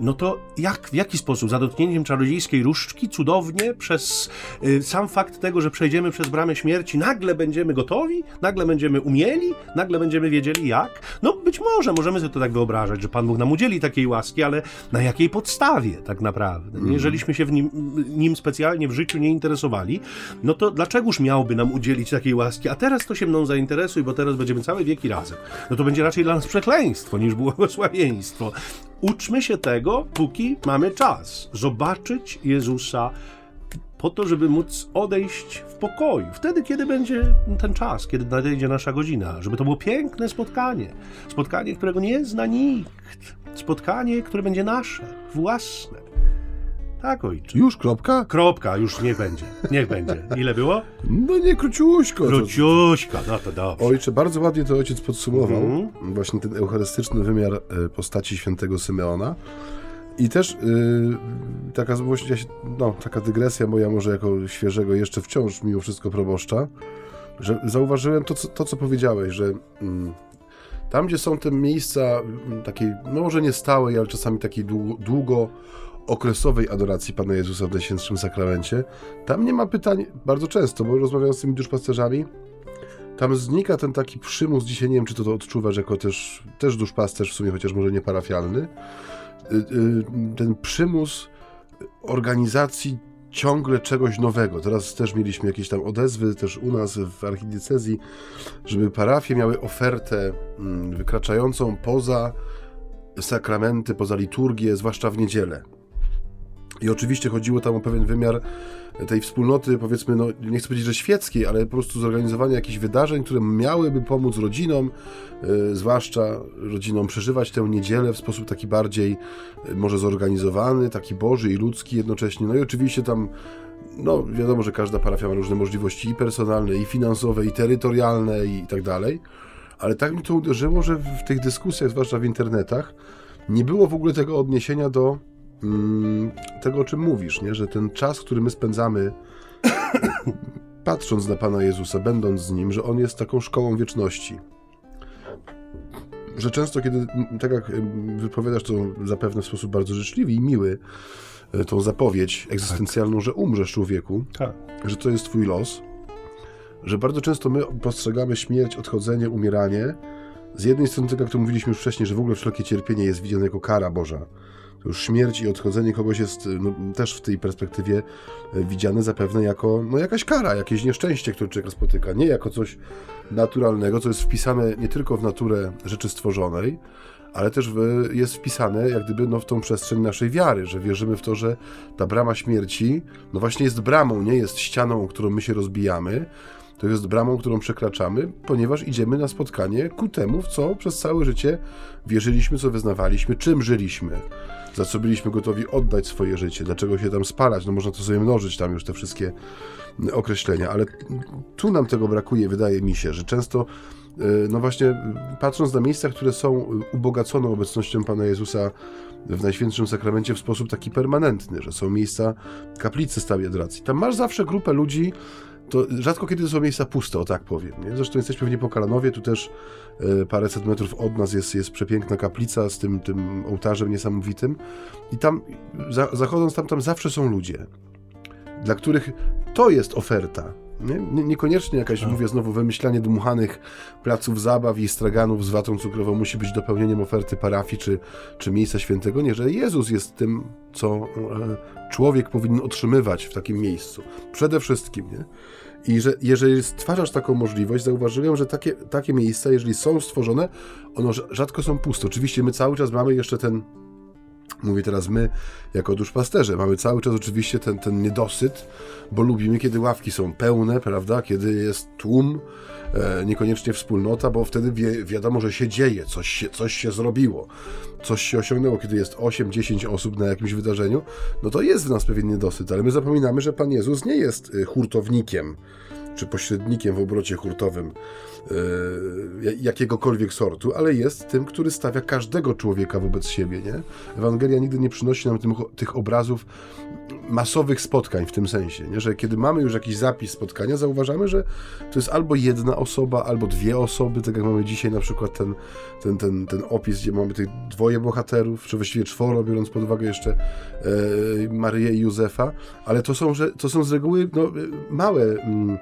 no to jak, w jaki sposób? Za dotknięciem czarodziejskiej różdżki, cudownie, przez y, sam fakt tego, że przejdziemy przez bramę śmierci, nagle będziemy gotowi, nagle będziemy umieli, nagle będziemy wiedzieli jak? No być może, możemy sobie to tak wyobrażać, że Pan Bóg nam udzieli takiej łaski, ale na jakiej podstawie tak naprawdę? Mm. Jeżeliśmy się w nim, nim specjalnie w życiu nie interesowali, no to dlaczegoż miałby nam udzielić takiej łaski? A teraz to się mną zainteresuj, bo teraz będziemy całe wieki razem. No to będzie raczej dla nas przekleństwo niż błogosławieństwo. Uczmy się tego, póki mamy czas. Zobaczyć Jezusa po to, żeby móc odejść w pokoju. Wtedy, kiedy będzie ten czas, kiedy nadejdzie nasza godzina, żeby to było piękne spotkanie. Spotkanie, którego nie zna nikt. Spotkanie, które będzie nasze, własne. Tak, ojcze. Już, kropka? Kropka, już niech będzie. Niech będzie. Ile było? No nie, króciuśko. Króciuśko, no to dobrze. Ojcze, bardzo ładnie to ojciec podsumował. Mhm. Właśnie ten eucharystyczny wymiar e, postaci świętego Symeona. I też yy, taka, no, taka dygresja moja może jako świeżego jeszcze wciąż mimo wszystko proboszcza, że zauważyłem to, co, to, co powiedziałeś, że mm, tam, gdzie są te miejsca mm, takiej, no może nie stałej, ale czasami takiej długo, długo okresowej adoracji Pana Jezusa w Najświętszym Sakramencie, tam nie ma pytań bardzo często, bo rozmawiam z tymi duszpasterzami, tam znika ten taki przymus, dzisiaj nie wiem, czy to, to odczuwasz jako też, też duszpasterz w sumie, chociaż może nie parafialny, y, y, ten przymus organizacji ciągle czegoś nowego. Teraz też mieliśmy jakieś tam odezwy też u nas w archidiecezji, żeby parafie miały ofertę mm, wykraczającą poza sakramenty, poza liturgię, zwłaszcza w niedzielę. I oczywiście chodziło tam o pewien wymiar tej wspólnoty, powiedzmy, no nie chcę powiedzieć, że świeckiej, ale po prostu zorganizowania jakichś wydarzeń, które miałyby pomóc rodzinom, yy, zwłaszcza rodzinom przeżywać tę niedzielę w sposób taki bardziej yy, może zorganizowany, taki boży i ludzki jednocześnie. No i oczywiście tam no wiadomo, że każda parafia ma różne możliwości i personalne, i finansowe, i terytorialne, i tak dalej, ale tak mi to uderzyło, że w tych dyskusjach, zwłaszcza w internetach, nie było w ogóle tego odniesienia do tego, o czym mówisz, nie? że ten czas, który my spędzamy patrząc na Pana Jezusa, będąc z Nim, że On jest taką szkołą wieczności. Że często, kiedy, tak jak wypowiadasz to zapewne w sposób bardzo życzliwy i miły, e, tą zapowiedź egzystencjalną, tak. że umrzesz człowieku, tak. że to jest Twój los, że bardzo często my postrzegamy śmierć, odchodzenie, umieranie z jednej strony, tak jak to mówiliśmy już wcześniej, że w ogóle wszelkie cierpienie jest widziane jako kara Boża to już śmierć i odchodzenie kogoś jest no, też w tej perspektywie e, widziane zapewne jako no, jakaś kara, jakieś nieszczęście, które człowiek spotyka. Nie jako coś naturalnego, co jest wpisane nie tylko w naturę rzeczy stworzonej, ale też w, jest wpisane jak gdyby no, w tą przestrzeń naszej wiary, że wierzymy w to, że ta brama śmierci no właśnie jest bramą, nie jest ścianą, którą my się rozbijamy, to jest bramą, którą przekraczamy, ponieważ idziemy na spotkanie ku temu, w co przez całe życie wierzyliśmy, co wyznawaliśmy, czym żyliśmy za co byliśmy gotowi oddać swoje życie, dlaczego się tam spalać, no można to sobie mnożyć tam już te wszystkie określenia, ale tu nam tego brakuje, wydaje mi się, że często e, no właśnie patrząc na miejsca, które są ubogacone obecnością Pana Jezusa w Najświętszym Sakramencie w sposób taki permanentny, że są miejsca kaplicy stałej adoracji. Tam masz zawsze grupę ludzi, to rzadko kiedy to są miejsca puste, o tak powiem. Nie? Zresztą jesteśmy w Niepokalanowie, tu też e, paręset metrów od nas jest, jest przepiękna kaplica z tym, tym ołtarzem niesamowitym i tam, za, zachodząc tam, tam zawsze są ludzie, dla których to jest oferta. Nie? Niekoniecznie jakaś, tak. mówię znowu, wymyślanie dmuchanych placów zabaw i straganów z watą cukrową musi być dopełnieniem oferty parafii czy, czy miejsca świętego. Nie, że Jezus jest tym, co e, człowiek powinien otrzymywać w takim miejscu. Przede wszystkim, nie? I że jeżeli stwarzasz taką możliwość, zauważyłem, że takie, takie miejsca, jeżeli są stworzone, one rzadko są puste. Oczywiście my cały czas mamy jeszcze ten, mówię teraz my, jako duszpasterze, mamy cały czas oczywiście ten, ten niedosyt, bo lubimy, kiedy ławki są pełne, prawda, kiedy jest tłum, e, niekoniecznie wspólnota, bo wtedy wie, wiadomo, że się dzieje, coś się, coś się zrobiło, coś się osiągnęło, kiedy jest 8-10 osób na jakimś wydarzeniu, no to jest w nas pewien niedosyt, ale my zapominamy, że Pan Jezus nie jest y, hurtownikiem, czy pośrednikiem w obrocie hurtowym yy, jakiegokolwiek sortu, ale jest tym, który stawia każdego człowieka wobec siebie. Nie? Ewangelia nigdy nie przynosi nam tym, tych obrazów masowych spotkań w tym sensie, nie? że kiedy mamy już jakiś zapis spotkania, zauważamy, że to jest albo jedna osoba, albo dwie osoby, tak jak mamy dzisiaj na przykład ten, ten, ten, ten opis, gdzie mamy tych dwoje bohaterów, czy właściwie czworo, biorąc pod uwagę jeszcze e, Maryję i Józefa, ale to są, że, to są z reguły no, małe... Mm,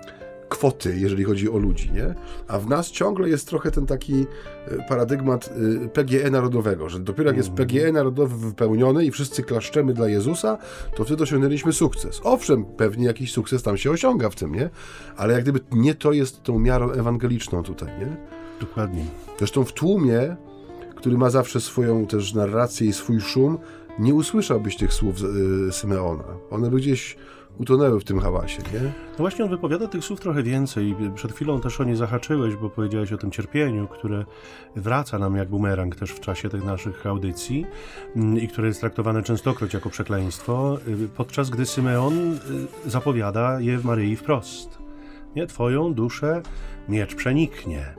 kwoty, jeżeli chodzi o ludzi, nie? A w nas ciągle jest trochę ten taki e, paradygmat e, PGE narodowego, że dopiero jak jest mhm. PGE narodowy wypełniony i wszyscy klaszczemy dla Jezusa, to wtedy osiągnęliśmy sukces. Owszem, pewnie jakiś sukces tam się osiąga w tym, nie? Ale jak gdyby nie to jest tą miarą ewangeliczną tutaj, nie? Dokładnie. Zresztą w tłumie, który ma zawsze swoją też narrację i swój szum, nie usłyszałbyś tych słów y, Symeona. One by gdzieś utonęły w tym hałasie, nie? No właśnie on wypowiada tych słów trochę więcej. Przed chwilą też o nie zahaczyłeś, bo powiedziałeś o tym cierpieniu, które wraca nam jak bumerang też w czasie tych naszych audycji mm, i które jest traktowane częstokroć jako przekleństwo, y, podczas gdy Symeon y, zapowiada je w Maryi wprost. Nie, twoją duszę miecz przeniknie.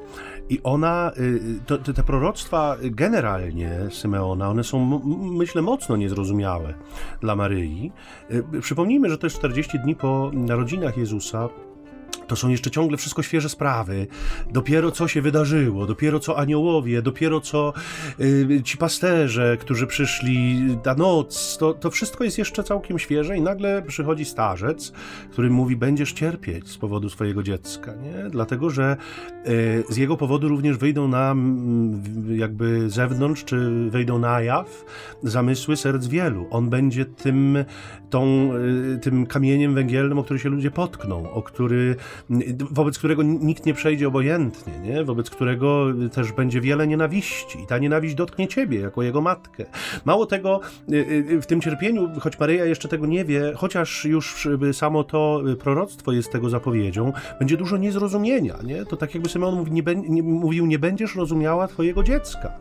I ona, y, to, te proroctwa generalnie Symeona, one są, myślę, mocno niezrozumiałe dla Maryi. Y, przypomnijmy, że to jest 40 dni po narodzinach Jezusa, to są jeszcze ciągle wszystko świeże sprawy. Dopiero co się wydarzyło, dopiero co aniołowie, dopiero co y, ci pasterze, którzy przyszli na noc, to, to wszystko jest jeszcze całkiem świeże i nagle przychodzi starzec, który mówi, będziesz cierpieć z powodu swojego dziecka, nie? Dlatego, że y, z jego powodu również wyjdą na jakby zewnątrz, czy wejdą na jaw zamysły serc wielu. On będzie tym, tą, y, tym kamieniem węgielnym, o który się ludzie potkną, o który wobec którego nikt nie przejdzie obojętnie, nie? wobec którego też będzie wiele nienawiści i ta nienawiść dotknie ciebie jako jego matkę. Mało tego, y, y, w tym cierpieniu, choć Maryja jeszcze tego nie wie, chociaż już samo to proroctwo jest tego zapowiedzią, będzie dużo niezrozumienia. Nie? To tak jakby Symeon mówi, nie, nie, mówił, nie będziesz rozumiała twojego dziecka.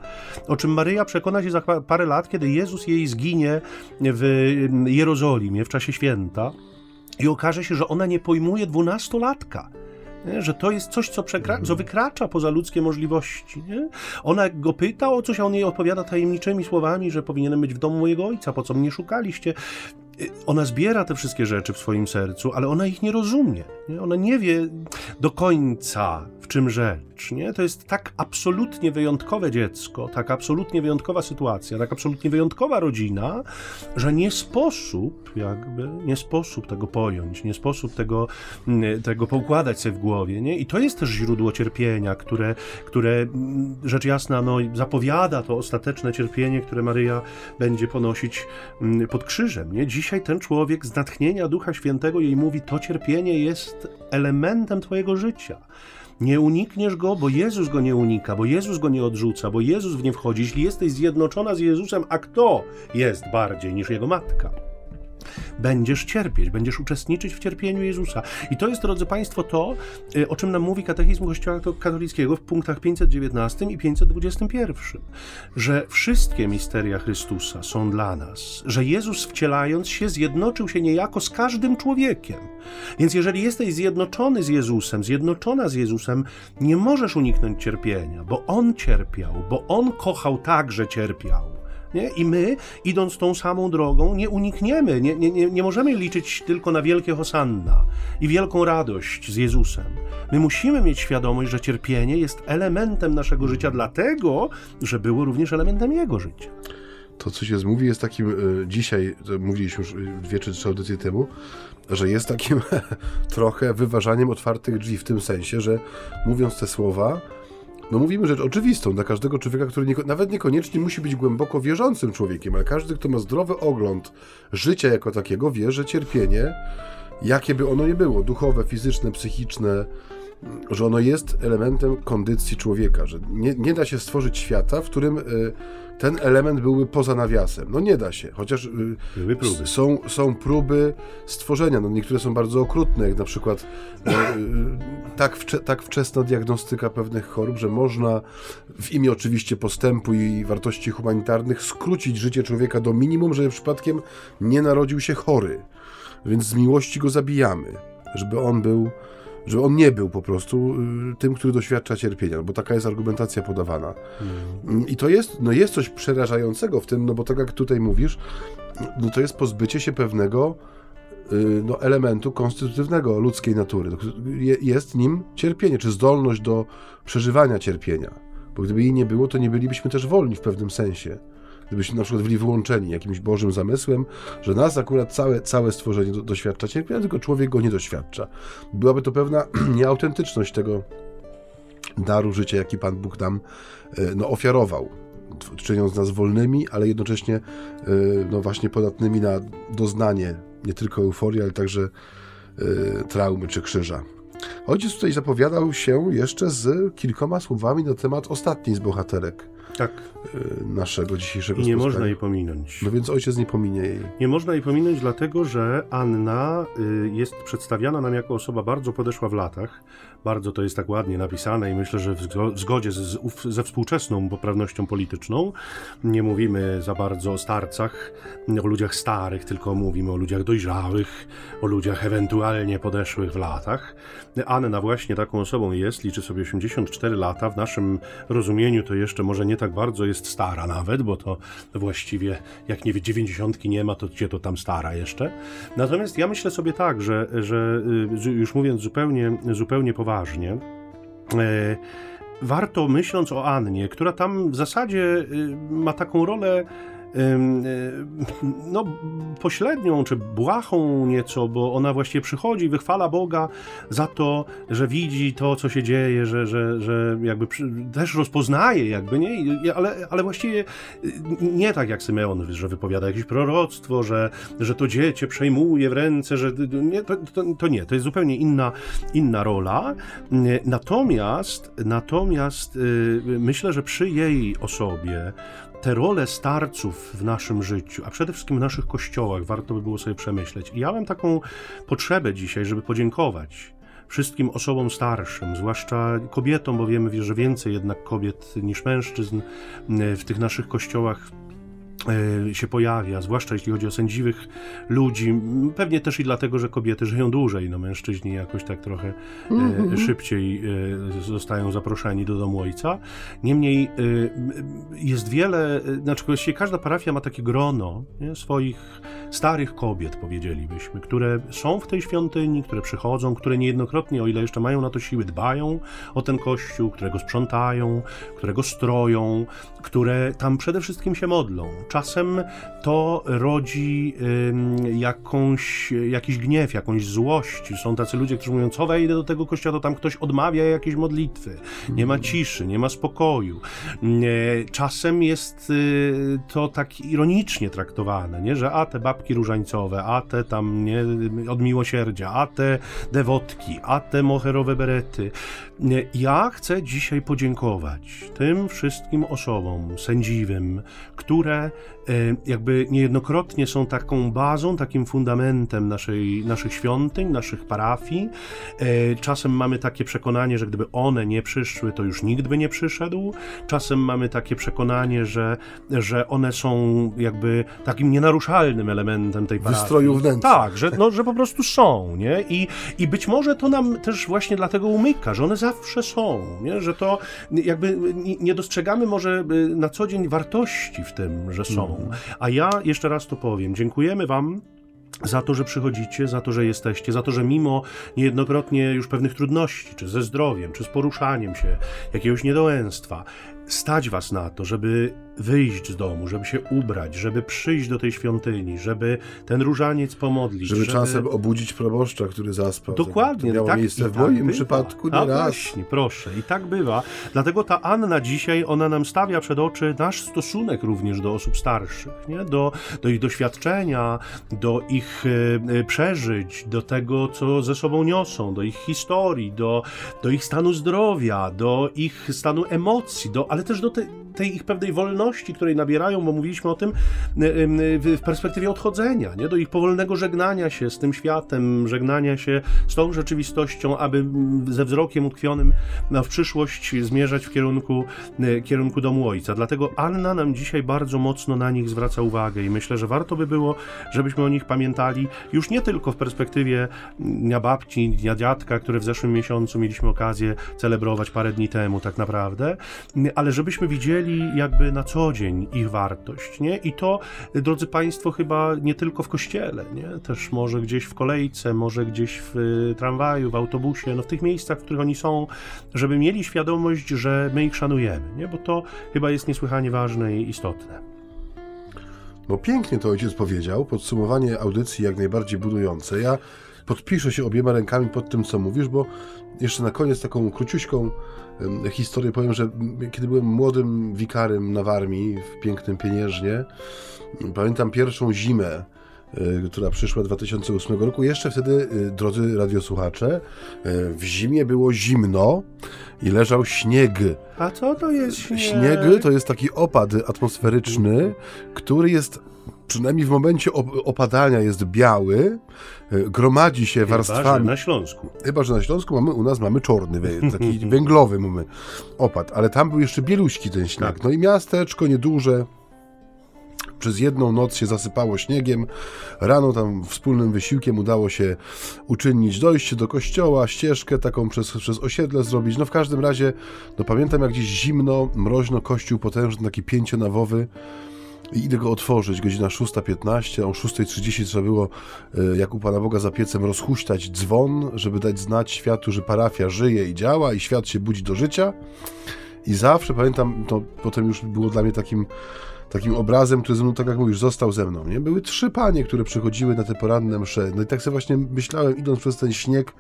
O czym Maryja przekona się za parę lat, kiedy Jezus jej zginie w Jerozolimie w czasie święta. I okaże się, że ona nie pojmuje dwunastolatka. Nie? Że to jest coś, co, przekra- co wykracza poza ludzkie możliwości. Nie? Ona go pyta o coś, a on jej odpowiada tajemniczymi słowami, że powinienem być w domu mojego ojca, po co mnie szukaliście. Ona zbiera te wszystkie rzeczy w swoim sercu, ale ona ich nie rozumie. Nie? Ona nie wie do końca, w czym rzecz. Nie? To jest tak absolutnie wyjątkowe dziecko, tak absolutnie wyjątkowa sytuacja, tak absolutnie wyjątkowa rodzina, że nie sposób, jakby, nie sposób tego pojąć, nie sposób tego, mm, tego poukładać sobie w głowie. Nie? I to jest też źródło cierpienia, które, które mm, rzecz jasna no, zapowiada to ostateczne cierpienie, które Maryja będzie ponosić mm, pod krzyżem. Nie? Dziś dzisiaj ten człowiek z natchnienia Ducha Świętego jej mówi: To cierpienie jest elementem Twojego życia. Nie unikniesz go, bo Jezus go nie unika, bo Jezus go nie odrzuca, bo Jezus w nie wchodzi. Jeśli jesteś zjednoczona z Jezusem, a kto jest bardziej niż jego matka? Będziesz cierpieć, będziesz uczestniczyć w cierpieniu Jezusa. I to jest, drodzy Państwo, to, y, o czym nam mówi katechizm Kościoła katolickiego w punktach 519 i 521, że wszystkie misteria Chrystusa są dla nas, że Jezus wcielając się zjednoczył się niejako z każdym człowiekiem. Więc jeżeli jesteś zjednoczony z Jezusem, zjednoczona z Jezusem, nie możesz uniknąć cierpienia, bo On cierpiał, bo On kochał tak, że cierpiał. Nie? I my, idąc tą samą drogą, nie unikniemy, nie, nie, nie, możemy liczyć tylko na wielkie hosanna i wielką radość z Jezusem. My musimy mieć świadomość, że cierpienie jest elementem naszego życia, dlatego, że było również elementem Jego życia. To, co się mówi, jest takim y, dzisiaj, mówiliśmy już dwie czy trzy audycje temu, że jest takim trochę wyważaniem otwartych drzwi w tym sensie, że mówiąc te słowa, no mówimy rzecz oczywistą dla każdego człowieka, który nie, nawet niekoniecznie musi być głęboko wierzącym człowiekiem, ale każdy, kto ma zdrowy ogląd życia jako takiego, wie, że cierpienie, jakie by ono nie było, duchowe, fizyczne, psychiczne, że ono jest elementem kondycji człowieka, że nie, nie da się stworzyć świata, w którym y, ten element byłby poza nawiasem. No nie da się, chociaż y, są, są próby stworzenia. No niektóre są bardzo okrutne, jak na przykład no, y, tak, wcze, tak wczesna diagnostyka pewnych chorób, że można w imię oczywiście postępu i wartości humanitarnych skrócić życie człowieka do minimum, żeby przypadkiem nie narodził się chory. Więc z miłości go zabijamy, żeby on był że on nie był po prostu y, tym, który doświadcza cierpienia, no bo taka jest argumentacja podawana. Mm. I to jest, no jest coś przerażającego w tym, no bo tak jak tutaj mówisz, no to jest pozbycie się pewnego y, no, elementu konstytutywnego ludzkiej natury. Jest nim cierpienie, czy zdolność do przeżywania cierpienia. Bo gdyby jej nie było, to nie bylibyśmy też wolni w pewnym sensie gdybyśmy na przykład byli wyłączeni jakimś Bożym zamysłem, że nas akurat całe, całe stworzenie do, doświadcza cierpienia, tylko człowiek go nie doświadcza. Byłaby to pewna nieautentyczność tego daru życia, jaki Pan Bóg nam e, no, ofiarował, czyniąc nas wolnymi, ale jednocześnie e, no, właśnie podatnymi na doznanie nie tylko euforii, ale także e, traumy czy krzyża. Ojciec tutaj zapowiadał się jeszcze z kilkoma słowami na temat ostatniej z bohaterek tak. Y, naszego dzisiejszego nie spotkania. można jej pominąć. No więc ojciec nie pominie jej. Nie można jej pominąć, dlatego że Anna y, jest przedstawiana nam jako osoba bardzo podeszła w latach. Bardzo to jest tak ładnie napisane i myślę, że w zgodzie z, ze współczesną poprawnością polityczną. Nie mówimy za bardzo o starcach, o ludziach starych, tylko mówimy o ludziach dojrzałych, o ludziach ewentualnie podeszłych w latach. Anna właśnie taką osobą jest, liczy sobie 84 lata. W naszym rozumieniu to jeszcze może nie tak bardzo jest stara nawet, bo to właściwie jak nie wie, 90 nie ma, to gdzie to tam stara jeszcze. Natomiast ja myślę sobie tak, że, że y, już mówiąc zupełnie, zupełnie poważnie, e, warto myśląc o Annie, która tam w zasadzie y, ma taką rolę no, pośrednią czy błahą nieco, bo ona właściwie przychodzi, wychwala Boga za to, że widzi to, co się dzieje, że, że, że jakby też rozpoznaje, jakby, nie? Ale, ale właściwie y, nie tak jak Symeon, że wypowiada jakieś proroctwo, że, że to dziecię przejmuje w ręce, że nie, to, to, to nie, to jest zupełnie inna, inna rola. Natomiast, natomiast y, myślę, że przy jej osobie te role starców w naszym życiu, a przede wszystkim w naszych kościołach, warto by było sobie przemyśleć. I ja mam taką potrzebę dzisiaj, żeby podziękować wszystkim osobom starszym, zwłaszcza kobietom, bo wiemy, że więcej jednak kobiet niż mężczyzn w tych naszych kościołach się pojawia, zwłaszcza jeśli chodzi o sędziwych ludzi. Pewnie też i dlatego, że kobiety żyją dłużej, no mężczyźni jakoś tak trochę mm -hmm. szybciej e, zostają zaproszeni do domu ojca. Niemniej jest wiele, znaczy właściwie każda parafia ma takie grono nie, swoich starych kobiet, powiedzielibyśmy, które są w tej świątyni, które przychodzą, które niejednokrotnie, o ile jeszcze mają na to siły, dbają o ten kościół, którego sprzątają, którego stroją, które tam przede wszystkim się modlą czasem to rodzi jakąś, jakiś gniew, jakąś złość. Są tacy ludzie, którzy mówią, co wejdę do tego kościoła, to tam ktoś odmawia jakieś modlitwy. Nie ma ciszy, nie ma spokoju. Czasem jest y, to tak ironicznie traktowane, nie? że a te babki różańcowe, a te tam nie, od miłosierdzia, a te dewotki, a te moherowe berety. Ja chcę dzisiaj podziękować tym wszystkim osobom sędziwym, które E, jakby niejednokrotnie są taką bazą, takim fundamentem naszej, naszych świątyń, naszych parafii. E, czasem mamy takie przekonanie, że gdyby one nie przyszły, to już nikt by nie przyszedł. Czasem mamy takie przekonanie, że, że one są jakby takim nienaruszalnym elementem tej parafii. Wystroju wnętrza. Tak, że, no, że po prostu są, nie? I, I być może to nam też właśnie dlatego umyka, że one zawsze są, nie? Że to jakby nie dostrzegamy może y, na co dzień wartości w tym, że są. A ja jeszcze raz to powiem. Dziękujemy Wam za to, że przychodzicie, za to, że jesteście, za to, że mimo niejednokrotnie już pewnych trudności, czy ze zdrowiem, czy z poruszaniem się, jakiegoś niedołęstwa, stać was na to, żeby wyjść z domu, żeby się ubrać, żeby przyjść do tej świątyni, żeby ten różaniec pomodlić. Żeby, żeby... czasem obudzić proboszcza, który zaspał. Dokładnie. To miało tak, miejsce w tak moim bywa. przypadku nie A raz. właśnie, proszę. I tak bywa. Dlatego ta Anna dzisiaj, ona nam stawia przed oczy nasz stosunek również do osób starszych, nie? Do, do ich doświadczenia, do ich e, przeżyć, do tego, co ze sobą niosą, do ich historii, do, do ich stanu zdrowia, do ich stanu emocji, do, ale też do te, tej ich pewnej wolności, której nabierają, bo mówiliśmy o tym w perspektywie odchodzenia, nie? do ich powolnego żegnania się z tym światem, żegnania się z tą rzeczywistością, aby ze wzrokiem utkwionym w przyszłość zmierzać w kierunku, kierunku domu ojca. Dlatego Anna nam dzisiaj bardzo mocno na nich zwraca uwagę i myślę, że warto by było, żebyśmy o nich pamiętali już nie tylko w perspektywie Dnia Babci, Dnia Dziadka, które w zeszłym miesiącu mieliśmy okazję celebrować parę dni temu tak naprawdę, ale żebyśmy widzieli jakby na co dzień ich wartość, nie? I to, drodzy Państwo, chyba nie tylko w kościele, nie? Też może gdzieś w kolejce, może gdzieś w y, tramwaju, w autobusie, no w tych miejscach, w których oni są, żeby mieli świadomość, że my ich szanujemy, nie? Bo to chyba jest niesłychanie ważne i istotne. No pięknie to ojciec powiedział, podsumowanie audycji jak najbardziej budujące. Ja podpiszę się obiema rękami pod tym, co mówisz, bo jeszcze na koniec taką króciuśką historię powiem, że kiedy byłem młodym wikarym na Warmii w pięknym Pieniężnie, pamiętam pierwszą zimę która przyszła 2008 roku. Jeszcze wtedy, drodzy radiosłuchacze, w zimie było zimno i leżał śnieg. A co to jest śnieg? Śnieg to jest taki opad atmosferyczny, który jest przynajmniej w momencie opadania jest biały, e, gromadzi się Chyba, warstwami. Że na Śląsku. Chyba, że na Śląsku mamy, u nas mamy czarny, taki węglowy mamy opad, ale tam był jeszcze bieluśki ten śnieg. Tak. No i miasteczko nieduże, przez jedną noc się zasypało śniegiem. Rano tam wspólnym wysiłkiem udało się uczynić dojście do kościoła, ścieżkę taką przez, przez osiedle zrobić. No w każdym razie, no pamiętam jak gdzieś zimno, mroźno, kościół potężny, taki pięcionawowy. I idę go otworzyć, godzina 6.15, a o 6.30 trzeba było, e, jak u Pana Boga za piecem, rozhuśtać dzwon, żeby dać znać światu, że parafia żyje i działa i świat się budzi do życia. I zawsze, pamiętam, to potem już było dla mnie takim takim obrazem, który ze mną, tak jak mówisz, został ze mną. Nie? Były trzy panie, które przychodziły na te poranne msze. No i tak sobie właśnie myślałem, idąc przez ten śnieg,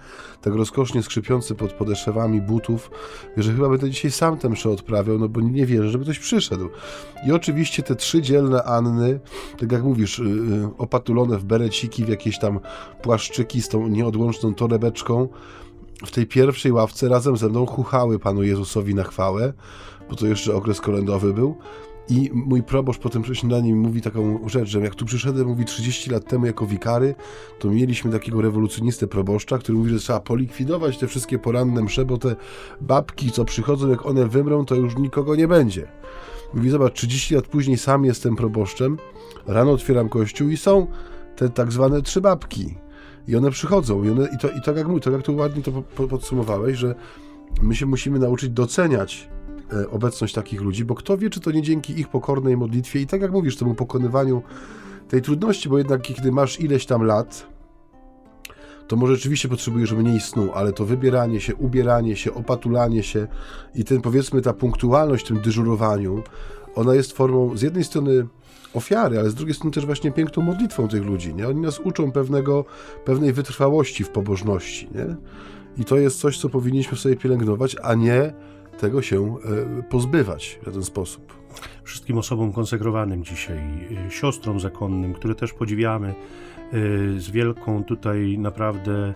tak rozkosznie skrzypiący pod podeszewami butów, że chyba będę dzisiaj sam tę mszę odprawiał, no bo nie wierzę, żeby ktoś przyszedł. I oczywiście te trzy dzielne Anny, tak jak mówisz, yy, opatulone w bereciki, w jakieś tam płaszczyki z tą nieodłączną torebeczką, w tej pierwszej ławce razem ze mną chuchały Panu Jezusowi na chwałę, bo to jeszcze okres kolędowy był. I mój proboszcz potem na nim mówi taką rzecz, że jak tu przyszedłem, mówi 30 lat temu jako wikary, to mieliśmy takiego rewolucjonistę proboszcza, który mówi, że trzeba polikwidować te wszystkie poranne msze, bo te babki, co przychodzą, jak one wymrą, to już nikogo nie będzie. Mówi, zobacz, 30 lat później sam jestem proboszczem, rano otwieram kościół i są te tak zwane trzy babki. I one przychodzą. I, one, i, to, i tak jak mój, tak jak tu ładnie to podsumowałeś, że my się musimy nauczyć doceniać obecność takich ludzi, bo kto wie, czy to nie dzięki ich pokornej modlitwie i tak jak mówisz, temu pokonywaniu tej trudności, bo jednak kiedy masz ileś tam lat, to może rzeczywiście potrzebujesz mniej snu, ale to wybieranie się, ubieranie się, opatulanie się i ten powiedzmy ta punktualność w tym dyżurowaniu, ona jest formą z jednej strony ofiary, ale z drugiej strony też właśnie piękną modlitwą tych ludzi, nie? Oni nas uczą pewnego, pewnej wytrwałości w pobożności, nie? I to jest coś, co powinniśmy sobie pielęgnować, a nie tego się e, pozbywać w ten sposób. Wszystkim osobom konsekrowanym dzisiaj, e, siostrom zakonnym, które też podziwiamy, e, z wielką tutaj naprawdę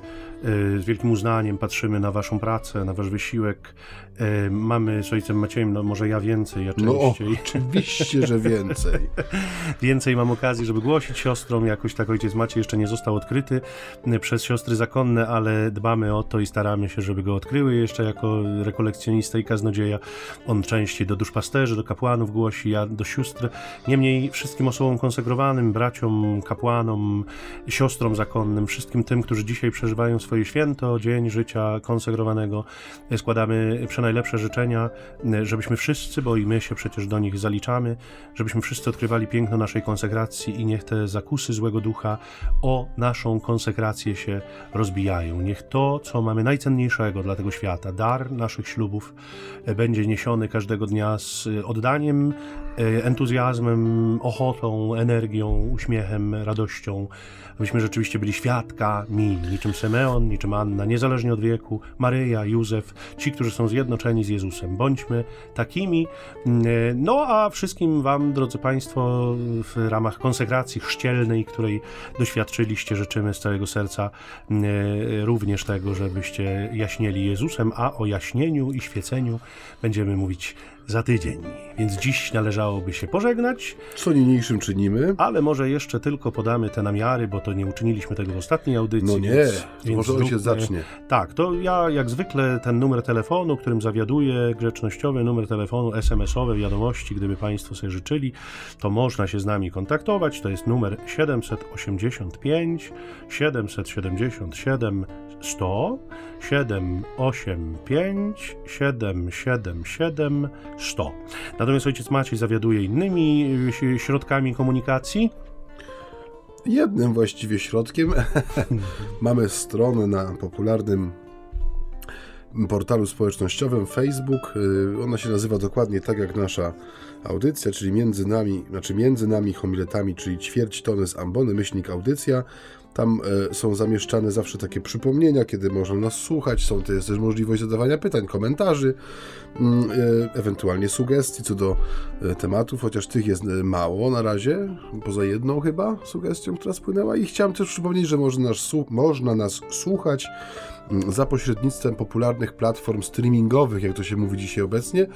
z wielkim uznaniem patrzymy na Waszą pracę, na Wasz wysiłek. E, mamy z ojcem Maciejem, no może ja więcej, ja no, częściej. No, oczywiście, że więcej. więcej mam okazji, żeby głosić siostrom. Jakoś tak ojciec Maciej jeszcze nie został odkryty e, przez siostry zakonne, ale dbamy o to i staramy się, żeby go odkryły jeszcze jako rekolekcjonista i kaznodzieja. On częściej do duszpasterzy, do kapłanów głosi, ja do sióstr. Niemniej wszystkim osobom konsekrowanym, braciom, kapłanom, siostrom zakonnym, wszystkim tym, którzy dzisiaj przeżywają swoje swoje święto, dzień życia konsegrowanego. Składamy przenajlepsze życzenia, żebyśmy wszyscy, bo i my się przecież do nich zaliczamy, żebyśmy wszyscy odkrywali piękno naszej konsekracji i niech te zakusy złego ducha o naszą konsekrację się rozbijają. Niech to, co mamy najcenniejszego dla tego świata, dar naszych ślubów, będzie niesiony każdego dnia z oddaniem, entuzjazmem, ochotą, energią, uśmiechem, radością abyśmy rzeczywiście byli świadkami, niczym Semeon, niczym Anna, niezależnie od wieku, Maryja, Józef, ci, którzy są zjednoczeni z Jezusem. Bądźmy takimi. Mm, no a wszystkim Wam, drodzy Państwo, w ramach konsekracji chrzcielnej, której doświadczyliście, życzymy z całego serca mm, również tego, żebyście jaśnieli Jezusem, a o jaśnieniu i świeceniu będziemy mówić za tydzień. Więc dziś należałoby się pożegnać. Co niniejszym czynimy. Ale może jeszcze tylko podamy te namiary, bo to nie uczyniliśmy tego w ostatniej audycji. No nie, więc, więc może ojciec zacznie. Tak, to ja jak zwykle ten numer telefonu, którym zawiaduję, grzecznościowy numer telefonu SMS-owe, wiadomości, gdyby Państwo sobie życzyli, to można się z nami kontaktować. To jest numer 785 777 100 785 777 100. Natomiast ojciec Maciej zawiaduje innymi środkami komunikacji. Jednym właściwie środkiem. Mamy stronę na popularnym portalu społecznościowym Facebook. Y, ona się nazywa dokładnie tak jak nasza audycja, czyli między nami, znaczy między nami homiletami, czyli ćwierć tony z ambony, myślnik audycja. Tam e, są zamieszczane zawsze takie przypomnienia, kiedy można nas słuchać. Są to jest też możliwość zadawania pytań, komentarzy, mm, e, ewentualnie sugestii co do e, tematów, chociaż tych jest mało na razie, poza jedną chyba sugestią, która spłynęła. I chciałem też przypomnieć, że można nas, można nas słuchać mm, za pośrednictwem popularnych platform streamingowych, jak to się mówi dzisiaj obecnie,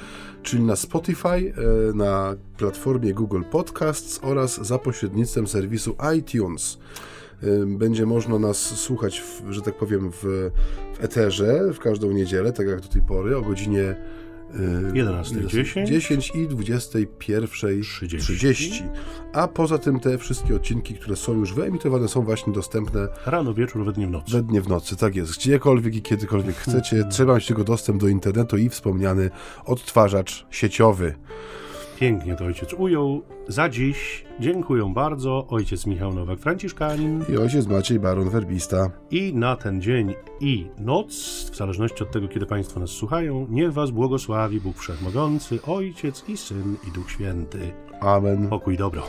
czyli na Spotify, na platformie Google Podcasts oraz za pośrednictwem serwisu iTunes będzie można nas słuchać, w, że tak powiem, w, w eterze w każdą niedzielę, tak jak do tej pory, o godzinie 11.10 10 i 21.30. A poza tym te wszystkie odcinki, które są już wyemitowane, są właśnie dostępne rano, wieczór, we dnie w nocy. We dnie w nocy, tak jest. Gdziekolwiek i kiedykolwiek chcecie, trzeba mieć tylko dostęp do internetu i wspomniany odtwarzacz sieciowy. Pięknie to ojciec ujął. Za dziś dziękuję bardzo ojciec Michał Nowak-Franciszkanin i ojciec Maciej Baron-Werbista. I na ten dzień i noc, w zależności od tego, kiedy Państwo nas słuchają, niech Was błogosławi Bóg Wszechmogący, Ojciec i Syn i Duch Święty. Amen. Pokój dobro.